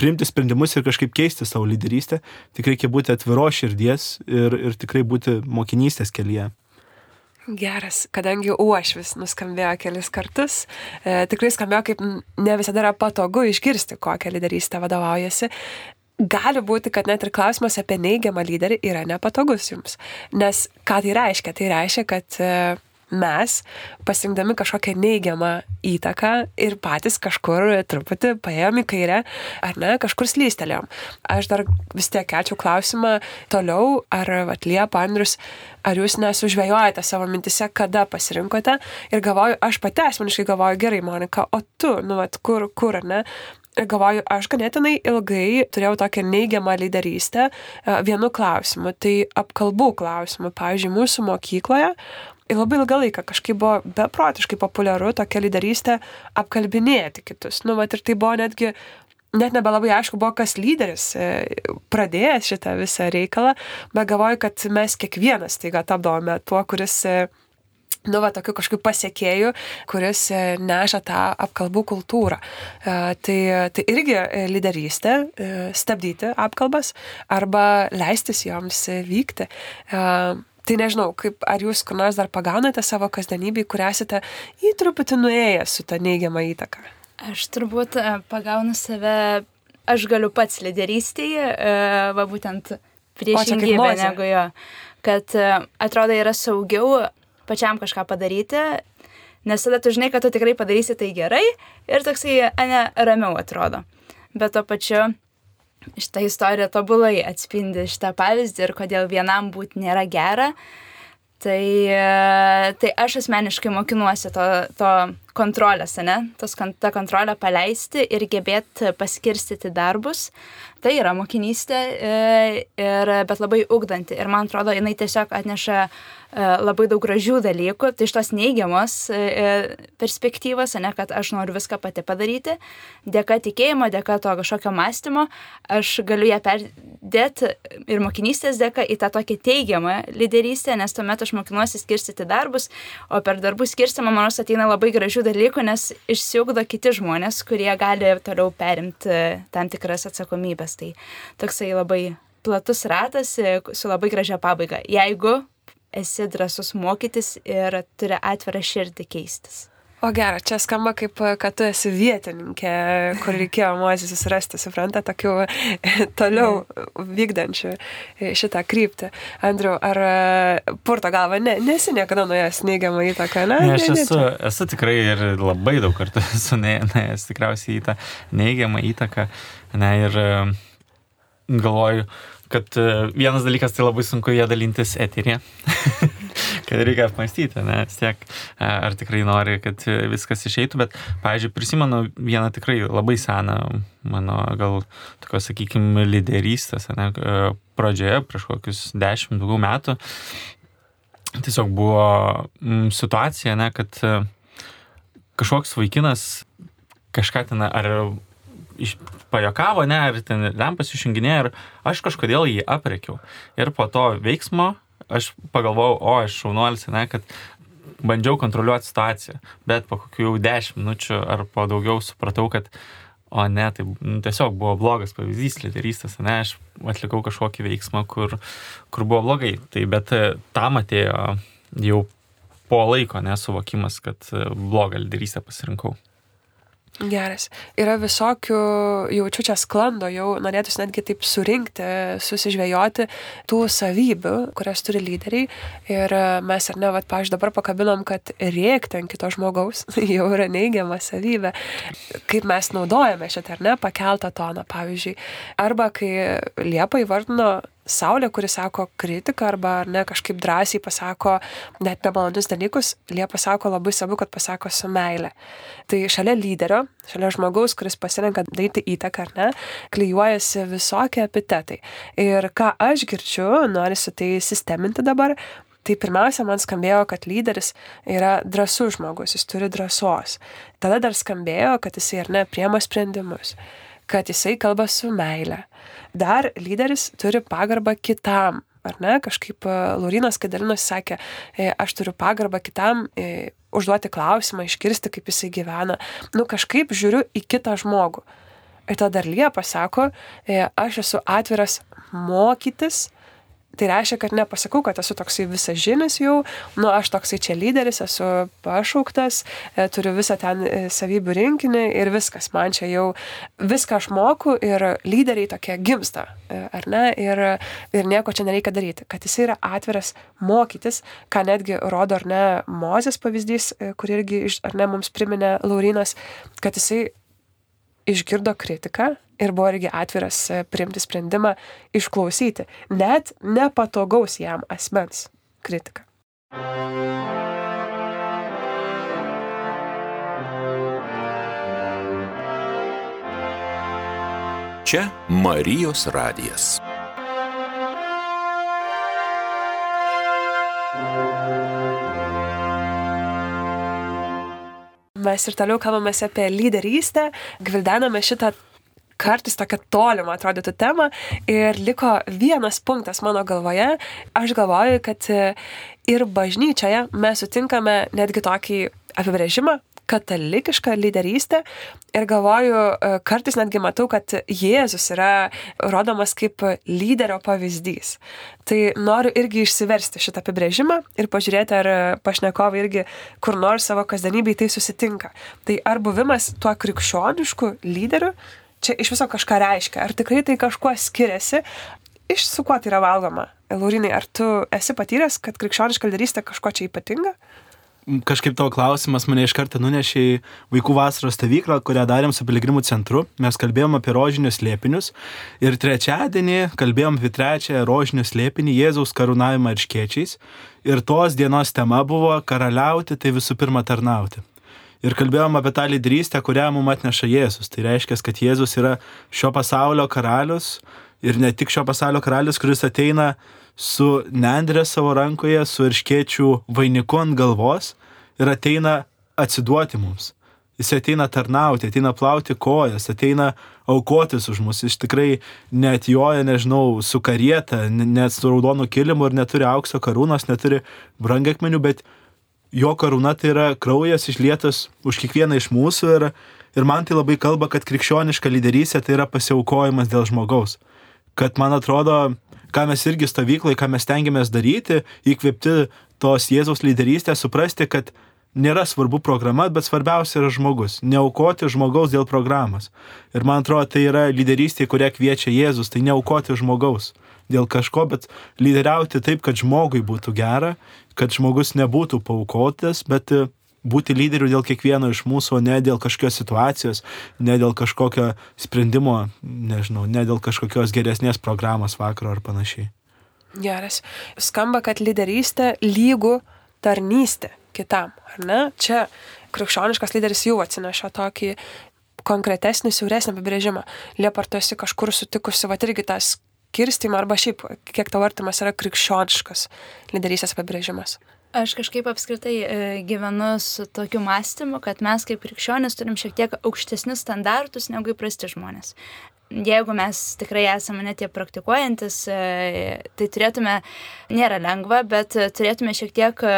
priimti sprendimus ir kažkaip keisti savo lyderystę, tik reikia būti atviro širdies ir, ir tikrai būti mokinystės kelyje. Geras, kadangi uošvis nuskambėjo kelis kartus, e, tikrai skambėjo kaip ne visada yra patogu išgirsti, kokią lyderystę vadovaujasi. Gali būti, kad net ir klausimas apie neigiamą lyderį yra nepatogus jums. Nes ką tai reiškia? Tai reiškia, kad e, mes, pasirinkdami kažkokią neigiamą įtaką ir patys kažkur truputį paėjom į kairę, ar ne, kažkur slystelėjom. Aš dar vis tiek kelčiau klausimą toliau, ar atliepa Andrius, ar jūs nesužvėjojate savo mintise, kada pasirinkote ir galvoju, aš pati asmeniškai galvoju, gerai, Monika, o tu, nu, vat, kur, kur, ar ne? Ir galvoju, aš ganėtinai ilgai turėjau tokią neigiamą lyderystę e, vienu klausimu, tai apkalbų klausimu. Pavyzdžiui, mūsų mokykloje ir labai ilgą laiką kažkaip buvo beprotiškai populiaru tokia lyderystė apkalbinėti kitus. Nu, vat, ir tai buvo netgi net nebelabai aišku buvo, kas lyderis e, pradėjęs šitą visą reikalą, bet galvoju, kad mes kiekvienas taiga tapdavome tuo, kuris e, nu, va, tokiu kažkokiu pasiekėju, kuris e, neša tą apkalbų kultūrą. Tai, tai irgi lyderystė, stabdyti apkalbas arba leistis joms vykti. Tai nežinau, kaip, ar jūs kur nors dar pagaunate savo kasdienybį, kur esate į truputį nuėję su tą neigiamą įtaką. Aš turbūt pagaunu save, aš galiu pats lyderystėje, va būtent priešingybė negu jo, kad atrodo yra saugiau pačiam kažką padaryti, nes tada tu žinai, kad tu tikrai padarysi tai gerai ir toksai, ne, ramiau atrodo. Bet to pačiu šitą istoriją tobulai atspindi šitą pavyzdį ir kodėl vienam būti nėra gera. Tai, tai aš asmeniškai mokinuosi to, to kontrolės, ne? Tos, tą kontrolę paleisti ir gebėti paskirstyti darbus. Tai yra mokinystė, e, ir, bet labai ugdanti. Ir man atrodo, jinai tiesiog atneša E, labai daug gražių dalykų, tai iš tos neigiamos e, perspektyvos, ne kad aš noriu viską pati padaryti, dėka tikėjimo, dėka to kažkokio mąstymo, aš galiu ją perdėti ir mokinystės dėka į tą tokią teigiamą lyderystę, nes tuomet aš mokinuosi skirstyti darbus, o per darbų skirstimą, manau, ateina labai gražių dalykų, nes išsiugdo kiti žmonės, kurie gali toliau perimti tam tikras atsakomybės. Tai toksai labai platus ratas su labai gražia pabaiga. Jeigu esi drasus mokytis ir turi atvirą širdį keistis. O gerai, čia skamba kaip, kad tu esi vietininkė, kur reikėjo mozį susirasti, supranta, tokių toliau vykdančių šitą kryptį. Andriu, ar e, purto galva, ne, nesi niekada nuėjęs neigiamą įtaką, ne? ne aš ne, esu, ne, esu tikrai ir labai daug kartų esu nuėjęs tikriausiai į tą neigiamą įtaką. Ne, ir e, galvoju, kad e, vienas dalykas tai labai sunku ją dalintis eterį, kad reikia apmastyti, ne, tiek, e, ar tikrai nori, kad viskas išeitų, bet, pavyzdžiui, prisimenu vieną tikrai labai seną mano, gal, tokios, sakykime, lyderystės, ne, e, pradžioje, prieš kokius dešimt daugiau metų, tiesiog buvo m, situacija, ne, kad kažkoks vaikinas kažką ten, ar iš, pajokavo, ne, ar ten lempas išjunginėjo ir aš kažkodėl jį aprekiau. Ir po to veiksmo aš pagalvojau, o aš šaunuolis, ne, kad bandžiau kontroliuoti situaciją, bet po kokių 10 minučių ar po daugiau supratau, kad o ne, tai nu, tiesiog buvo blogas pavyzdys lyderystės, ne, aš atlikau kažkokį veiksmą, kur, kur buvo blogai. Tai bet e, tam atėjo jau po laiko nesuvokimas, kad e, blogą lyderystę pasirinkau. Geras. Yra visokių, jaučiu čia sklando, jau norėtųsi netgi taip surinkti, susižvėjoti tų savybių, kurias turi lyderiai. Ir mes ar ne, vad, pažiūrėjau, dabar pakabinom, kad rėkti ant kito žmogaus jau yra neigiama savybė. Kaip mes naudojame šitą, ar ne, pakeltą toną, pavyzdžiui. Arba kai Liepa įvardino Saulė, kuri sako kritiką arba ne kažkaip drąsiai pasako net nemalonius dalykus, Liepa sako labai svarbu, kad pasako su meile. Tai šalia lyderio, šalia žmogaus, kuris pasirenka daryti įtaką ar ne, klyjuojasi visokie epitetai. Ir ką aš girdžiu, noriu su tai sisteminti dabar, Tai pirmiausia, man skambėjo, kad lyderis yra drąsus žmogus, jis turi drąsos. Tada dar skambėjo, kad jisai ar ne priema sprendimus, kad jisai kalba su meile, dar lyderis turi pagarbą kitam. Ar ne? Kažkaip e, Laurinas Kadalinas sakė, e, aš turiu pagarbą kitam, e, užduoti klausimą, iškirsti, kaip jisai gyvena. Nu, kažkaip žiūriu į kitą žmogų. Ir tada dar Liepa sako, aš esu atviras mokytis, Tai reiškia, kad nepasakau, kad esu toksai visažinis jau, nu aš toksai čia lyderis, esu pašauktas, e, turiu visą ten e, savybių rinkinį ir viskas, man čia jau viską aš moku ir lyderiai tokie gimsta, e, ar ne, ir, ir nieko čia nereikia daryti, kad jis yra atviras mokytis, ką netgi rodo ar ne Mozės pavyzdys, kur irgi, ar ne, mums priminė Laurinas, kad jisai išgirdo kritiką ir buvo irgi atviras e, priimti sprendimą išklausyti net nepatogaus jam asmens kritiką. Čia Marijos radijas. Mes ir toliau kalbame apie lyderystę, gvildename šitą kartais tokia tolima atrodytų tema ir liko vienas punktas mano galvoje. Aš galvoju, kad ir bažnyčioje mes sutinkame netgi tokį apibrėžimą katalikišką lyderystę ir galvoju, kartais netgi matau, kad Jėzus yra rodomas kaip lyderio pavyzdys. Tai noriu irgi išsiversti šitą apibrėžimą ir pažiūrėti, ar pašnekovai irgi kur nors savo kasdienybėje tai susitinka. Tai ar buvimas tuo krikščionišku lyderiu čia iš viso kažką reiškia, ar tikrai tai kažkuo skiriasi, iš su kuo tai yra valgoma. Laurinai, ar tu esi patyręs, kad krikščioniška lyderystė kažkuo čia ypatinga? Kažkaip tavo klausimas mane iš karto nunešė į vaikų vasaros stovyklą, kurią darėm su piligrimų centru. Mes kalbėjom apie rožinius liepinius ir trečiadienį kalbėjom apie trečią rožinių slėpinį Jėzaus karūnavimą ir škiečiais. Ir tos dienos tema buvo karaliauti, tai visų pirma tarnauti ir kalbėjom apie tą lyderystę, kurią mums atneša Jėzus. Tai reiškia, kad Jėzus yra šio pasaulio karalius ir ne tik šio pasaulio karalius, kuris ateina su nendrė savo rankoje, su irškiečių vainiku ant galvos ir ateina atsiduoti mums. Jis ateina tarnauti, ateina plauti kojas, ateina aukotis už mus. Jis tikrai net joja, nežinau, su karieta, net su raudonu kilimu ir neturi aukso karūnos, neturi brangakmenių, bet jo karūna tai yra kraujas išlietas už kiekvieną iš mūsų ir, ir man tai labai kalba, kad krikščioniška lyderystė tai yra pasiaukojimas dėl žmogaus. Kad man atrodo, ką mes irgi stovyklai, ką mes tengiamės daryti, įkvėpti tos Jėzaus lyderystės, suprasti, kad nėra svarbu programa, bet svarbiausia yra žmogus. Neaukoti žmogaus dėl programos. Ir man atrodo, tai yra lyderystė, kurią kviečia Jėzus, tai neaukoti žmogaus dėl kažko, bet lyderiauti taip, kad žmogui būtų gera kad žmogus nebūtų paukotas, bet būti lyderiu dėl kiekvieno iš mūsų, ne dėl kažkokios situacijos, ne dėl kažkokio sprendimo, nežinau, ne dėl kažkokios geresnės programos vakaro ar panašiai. Geras. Skamba, kad lyderystė lygų tarnystė kitam, ar ne? Čia krikščioniškas lyderis jau atsineša tokį konkretesnį, siauresnį apibrėžimą. Liepar tu esi kažkur sutikusi, va irgi tas kirstymą arba šiaip, kiek tau artimas yra krikščioniškas lyderystės apibrėžimas? Aš kažkaip apskritai e, gyvenu su tokiu mąstymu, kad mes kaip krikščionis turim šiek tiek aukštesnius standartus negu įprasti žmonės. Jeigu mes tikrai esame net tie praktikuojantis, e, tai turėtume, nėra lengva, bet turėtume šiek tiek e,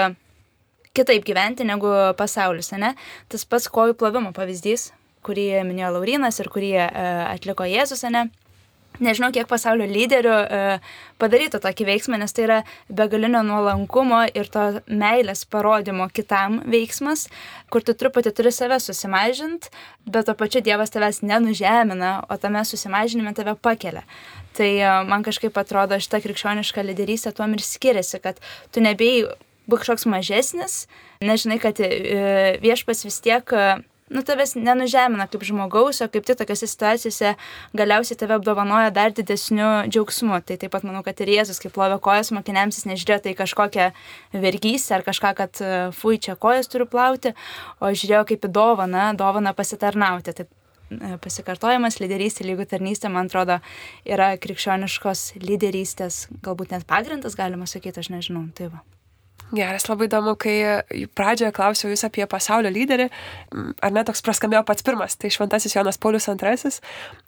kitaip gyventi negu pasaulis, ne? Tas pats kojų plovimo pavyzdys, kurį minėjo Laurinas ir kurį atliko Jėzus, ne? Nežinau, kiek pasaulio lyderių e, padarytų tokį veiksmą, nes tai yra begalinio nuolankumo ir to meilės parodymo kitam veiksmas, kur tu truputį turi save susimažinti, bet to pačiu Dievas tavęs nenužemina, o tame susimažinime tave pakelia. Tai e, man kažkaip atrodo šita krikščioniška lyderystė tuom ir skiriasi, kad tu nebėjai būk kažkoks mažesnis, nežinai, kad e, viešpas vis tiek nu, tavęs nenužemina kaip žmogaus, o kaip tik tokiose situacijose galiausiai tave apdovanoja dar didesniu džiaugsmu. Tai taip pat manau, kad ir Jėzus, kaip plovė kojas mokiniams, jis nežiūrėjo tai kažkokią vergystę ar kažką, kad e, fui čia kojas turiu plauti, o žiūrėjo kaip į dovaną, dovaną pasitarnauti. Tai e, pasikartojimas, lyderystė, lygų tarnystė, man atrodo, yra krikščioniškos lyderystės, galbūt net pagrindas, galima sakyti, aš nežinau. Tai va. Geras, labai įdomu, kai pradžioje klausiau jūs apie pasaulio lyderį, ar net toks praskambėjo pats pirmas, tai šventasis Jonas Paulius II.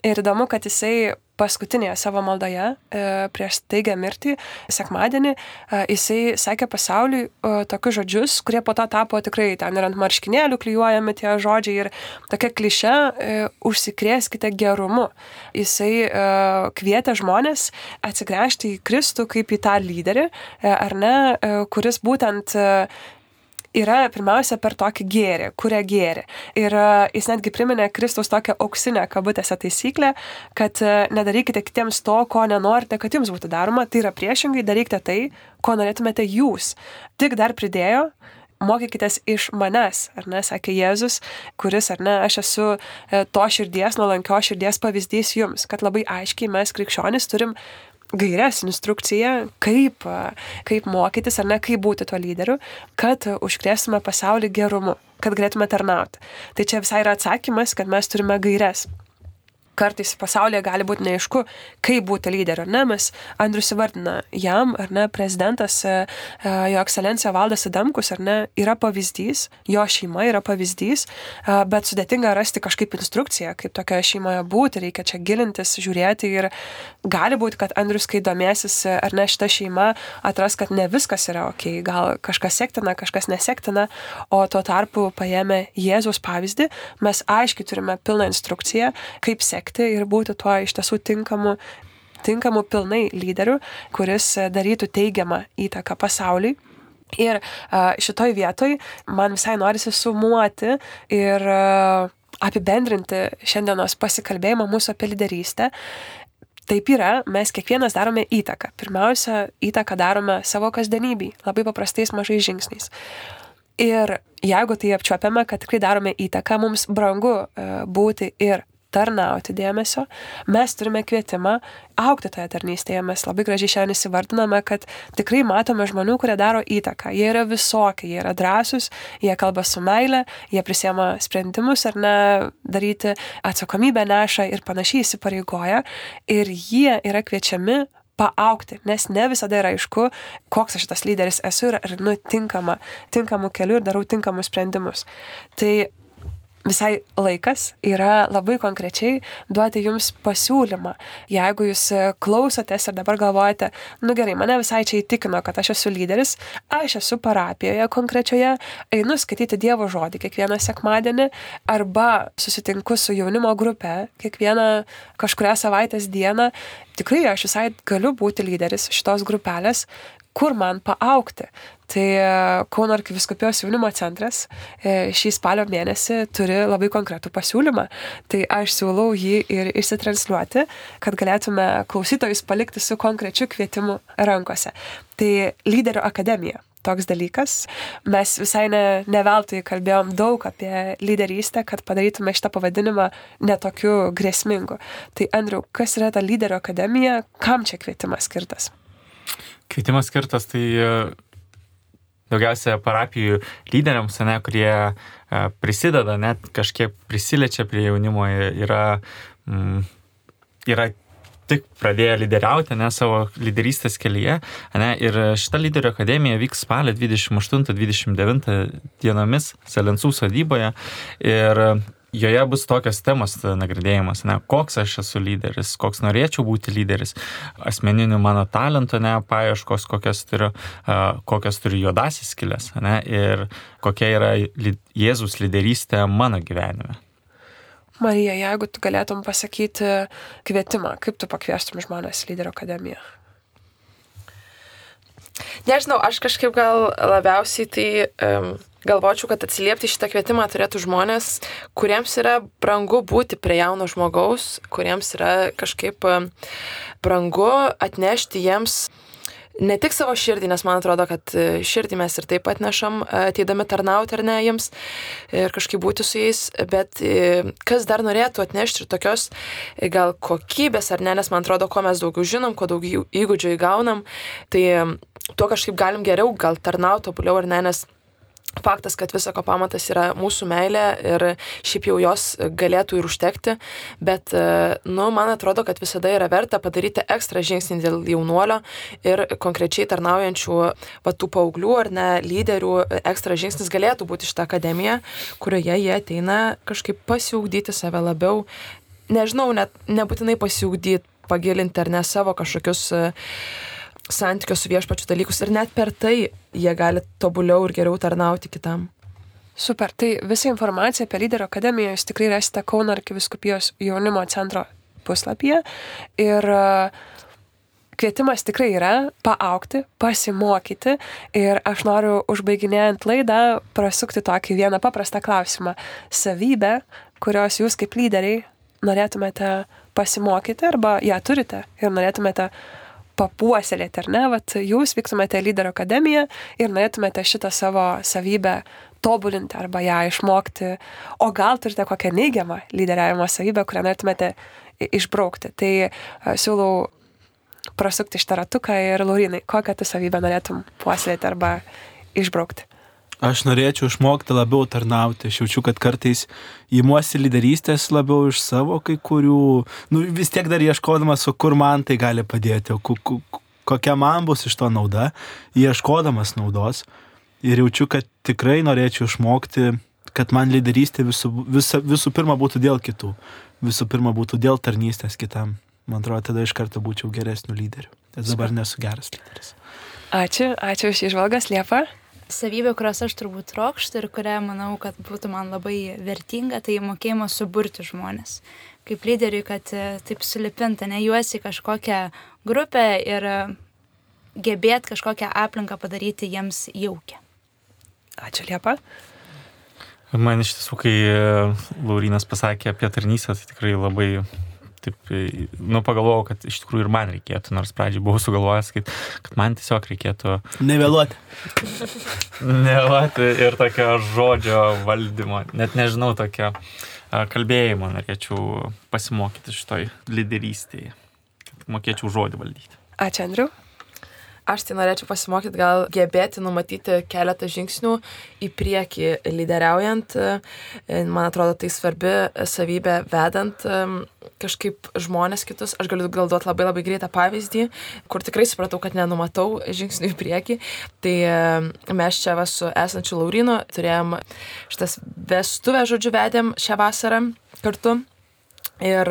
Ir įdomu, kad jisai paskutinėje savo maldoje e, prieš taigę mirtį, sekmadienį, e, jisai sakė pasauliui tokius žodžius, kurie po to tapo tikrai ten ir ant marškinėlių klyjuojami tie žodžiai ir tokia kliše užsikrėskite gerumu. Jisai kvietė žmonės atsigręžti į Kristų kaip į tą lyderį, ar ne, kuris būtent yra pirmiausia per tokį gėrį, kuria gėrį. Ir e, jis netgi priminė Kristaus tokią auksinę kabutėse taisyklę, kad e, nedarykite kitiems to, ko nenorite, kad jums būtų daroma, tai yra priešingai, darykite tai, ko norėtumėte jūs. Tik dar pridėjo, mokykitės iš manęs, ar ne, sakė Jėzus, kuris, ar ne, aš esu e, to širdies, nuolankio širdies pavyzdys jums, kad labai aiškiai mes krikščionys turim gairias, instrukciją, kaip, kaip mokytis ar ne, kaip būti tuo lyderiu, kad užkrėstume pasaulį gerumu, kad galėtume tarnauti. Tai čia visai yra atsakymas, kad mes turime gairias kartais pasaulyje gali būti neaišku, kaip būti lyderiu. Ne, mes Andrius įvardina, jam, ar ne, prezidentas, e, e, jo ekscelencija Valdas Adamkus, ar ne, yra pavyzdys, jo šeima yra pavyzdys, e, bet sudėtinga rasti kažkaip instrukciją, kaip tokioje šeimoje būti, reikia čia gilintis, žiūrėti ir gali būti, kad Andrius, kai domėsis, ar ne, šita šeima atras, kad ne viskas yra ok, gal kažkas sektina, kažkas nesektina, o tuo tarpu paėmė Jėzaus pavyzdį, mes aiškiai turime pilną instrukciją, kaip sekti siekti ir būti tuo iš tiesų tinkamu, tinkamu pilnai lyderiu, kuris darytų teigiamą įtaką pasauliui. Ir šitoj vietoj man visai norisi sumuoti ir apibendrinti šiandienos pasikalbėjimą mūsų apie lyderystę. Taip yra, mes kiekvienas darome įtaką. Pirmiausia, įtaką darome savo kasdienybei, labai paprastais mažais žingsniais. Ir jeigu tai apčiuopiame, kad tikrai darome įtaką, mums brangu būti ir tarnauti dėmesio, mes turime kvietimą aukti toje tarnystėje. Mes labai gražiai šiandien įsivardiname, kad tikrai matome žmonių, kurie daro įtaką. Jie yra visokie, jie yra drąsūs, jie kalba su meile, jie prisėma sprendimus ar ne, daryti atsakomybę neša ir panašiai įsipareigoja. Ir jie yra kviečiami paaukti, nes ne visada yra aišku, koks aš šitas lyderis esu ir ar nu tinkama, tinkamu keliu ir darau tinkamus sprendimus. Tai visai laikas yra labai konkrečiai duoti jums pasiūlymą. Jeigu jūs klausotės ir dabar galvojate, nu gerai, mane visai čia įtikino, kad aš esu lyderis, aš esu parapijoje konkrečioje, einu skaityti Dievo žodį kiekvieną sekmadienį arba susitinku su jaunimo grupe kiekvieną kažkuria savaitės dieną, tikrai aš visai galiu būti lyderis šitos grupelės, kur man paaukti. Tai e, Kauno arkiviskupijos jaunimo centras e, šį spalio mėnesį turi labai konkretų pasiūlymą. Tai aš siūlau jį ir išsitransliuoti, kad galėtume klausytojus palikti su konkrečiu kvietimu rankose. Tai lyderio akademija. Toks dalykas. Mes visai ne, ne veltui kalbėjom daug apie lyderystę, kad padarytume šitą pavadinimą netokiu grėsmingu. Tai Andriu, kas yra ta lyderio akademija, kam čia kvietimas skirtas? Kvietimas skirtas tai e, daugiausia parapijų lyderiams, ne, kurie e, prisideda, net kažkiek prisiliečia prie jaunimo, yra, mm, yra tik pradėję lyderiauti, ne, savo lyderystės kelyje. Ne, ir šita lyderio akademija vyks spalio 28-29 dienomis Selensų sodyboje. Ir joje bus tokios temos nagrinėjimas, ne, koks aš esu lyderis, koks norėčiau būti lyderis, asmeninių mano talento, ne, paieškos, kokias turiu, uh, kokias turiu juodasis kilės, ne, ir kokia yra Jėzus lyderystė mano gyvenime. Marija, jeigu tu galėtum pasakyti kvietimą, kaip tu pakviestum žmonės lyderio akademiją? Nežinau, aš kažkaip gal labiausiai tai um, galvočiau, kad atsiliepti šitą kvietimą turėtų žmonės, kuriems yra brangu būti prie jauno žmogaus, kuriems yra kažkaip brangu atnešti jiems ne tik savo širdį, nes man atrodo, kad e, širdį mes ir taip atnešam, e, ateidami tarnauti ar ne jiems ir kažkaip būti su jais, bet e, kas dar norėtų atnešti ir tokios gal kokybės ar ne, nes man atrodo, kuo mes daugiau žinom, kuo daugiau įgūdžių įgaunam, tai tuo kažkaip galim geriau gal tarnauti, tobuliau ar ne, nes Faktas, kad visako pamatas yra mūsų meilė ir šiaip jau jos galėtų ir užtekti, bet, nu, man atrodo, kad visada yra verta padaryti ekstra žingsnį dėl jaunuolio ir konkrečiai tarnaujančių patų paauglių ar ne lyderių ekstra žingsnis galėtų būti šitą akademiją, kurioje jie ateina kažkaip pasiugdyti save labiau, nežinau, net nebūtinai pasiugdyti pagilinti ar ne savo kažkokius e, santykius su viešpačiu dalykus ir net per tai jie gali tobuliau ir geriau tarnauti kitam. Super, tai visą informaciją apie lyderio akademiją jūs tikrai rasite Kauno arkiviskupijos jaunimo centro puslapyje ir uh, kvietimas tikrai yra paaukti, pasimokyti ir aš noriu užbaiginėjant laidą prasukti tokį vieną paprastą klausimą. Savybę, kurios jūs kaip lyderiai norėtumėte pasimokyti arba ją turite ir norėtumėte papuoselėti, ar ne? Vat jūs vyktumėte lyderio akademiją ir norėtumėte šitą savo savybę tobulinti arba ją išmokti, o gal turite kokią neigiamą lyderiavimo savybę, kurią norėtumėte išbraukti. Tai siūlau prasukti šitą ratuką ir Laurinai, kokią tu savybę norėtum puoselėti arba išbraukti? Aš norėčiau išmokti labiau tarnauti. Aš jaučiu, kad kartais įmuosi lyderystės labiau iš savo kai kurių, nu vis tiek dar ieškodamas, o kur man tai gali padėti, o kokia man bus iš to nauda, ieškodamas naudos. Ir jaučiu, kad tikrai norėčiau išmokti, kad man lyderystė visų, visų, visų pirma būtų dėl kitų, visų pirma būtų dėl tarnystės kitam man atrodo, tada iš karto būčiau geresniu lyderiu. Nes dabar nesu geras lyderis. Ačiū, ačiū už išvalgas, Liepa. Savybė, kurios aš turbūt trokštų ir kurią manau, kad būtų man labai vertinga, tai mokėjimas suburti žmonės. Kaip lyderiui, kad e, taip sulipinta, ne juos į kažkokią grupę ir e, gebėt kažkokią aplinką padaryti jiems jaukę. Ačiū, Liepa. Man iš tiesų, kai e, Laurinas pasakė apie tarnystę, tai tikrai labai taip, e, nu, pagalvojau, kad iš tikrųjų ir man reikėtų, nors pradžiai buvau sugalvojęs, kad, kad man tiesiog reikėtų. Nevėluoti. Nevėluoti ir tokio žodžio valdymo, net nežinau, tokio kalbėjimo norėčiau pasimokyti šitoj lyderystėje, kad mokėčiau žodį valdyti. Ačiū, Andriu. Aš tai norėčiau pasimokyti gal gebėti numatyti keletą žingsnių į priekį lyderiaujant. Man atrodo, tai svarbi savybė vedant kažkaip žmonės kitus. Aš galiu gal duoti labai labai greitą pavyzdį, kur tikrai supratau, kad nenumatau žingsnių į priekį. Tai mes čia va su esančiu Laurinu turėjom šitas vestuvę, žodžiu, vedėm šią vasarą kartu. Ir,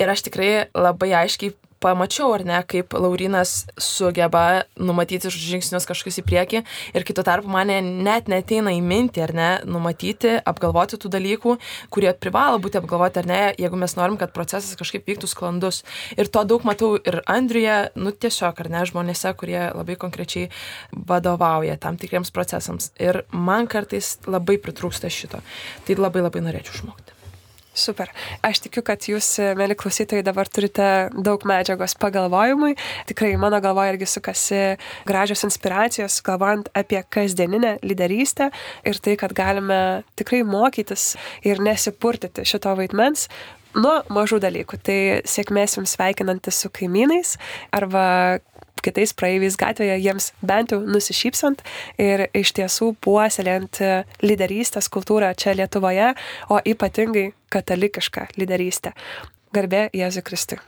ir aš tikrai labai aiškiai pamačiau, ar ne, kaip Laurinas sugeba numatyti žingsnius kažkokius į priekį ir kito tarpu mane net neteina į mintį, ar ne, numatyti, apgalvoti tų dalykų, kurie privalo būti apgalvoti, ar ne, jeigu mes norim, kad procesas kažkaip vyktų sklandus. Ir to daug matau ir Andriuje, nu tiesiog, ar ne, žmonėse, kurie labai konkrečiai vadovauja tam tikriems procesams. Ir man kartais labai pritrūksta šito. Tai labai labai norėčiau išmokti. Super. Aš tikiu, kad jūs, mėly klausytojai, dabar turite daug medžiagos pagalvojimui. Tikrai mano galvoje irgi sukasi gražios inspiracijos, galvojant apie kasdieninę lyderystę ir tai, kad galime tikrai mokytis ir nesipurtyti šito vaidmens, nuo mažų dalykų. Tai sėkmės jums sveikinantis su kaimynais arba kitais praeiviais gatvėje, jiems bent jau nusišypsant ir iš tiesų puoselėjant lyderystės kultūrą čia Lietuvoje, o ypatingai katalikišką lyderystę. Garbė Jėzui Kristui.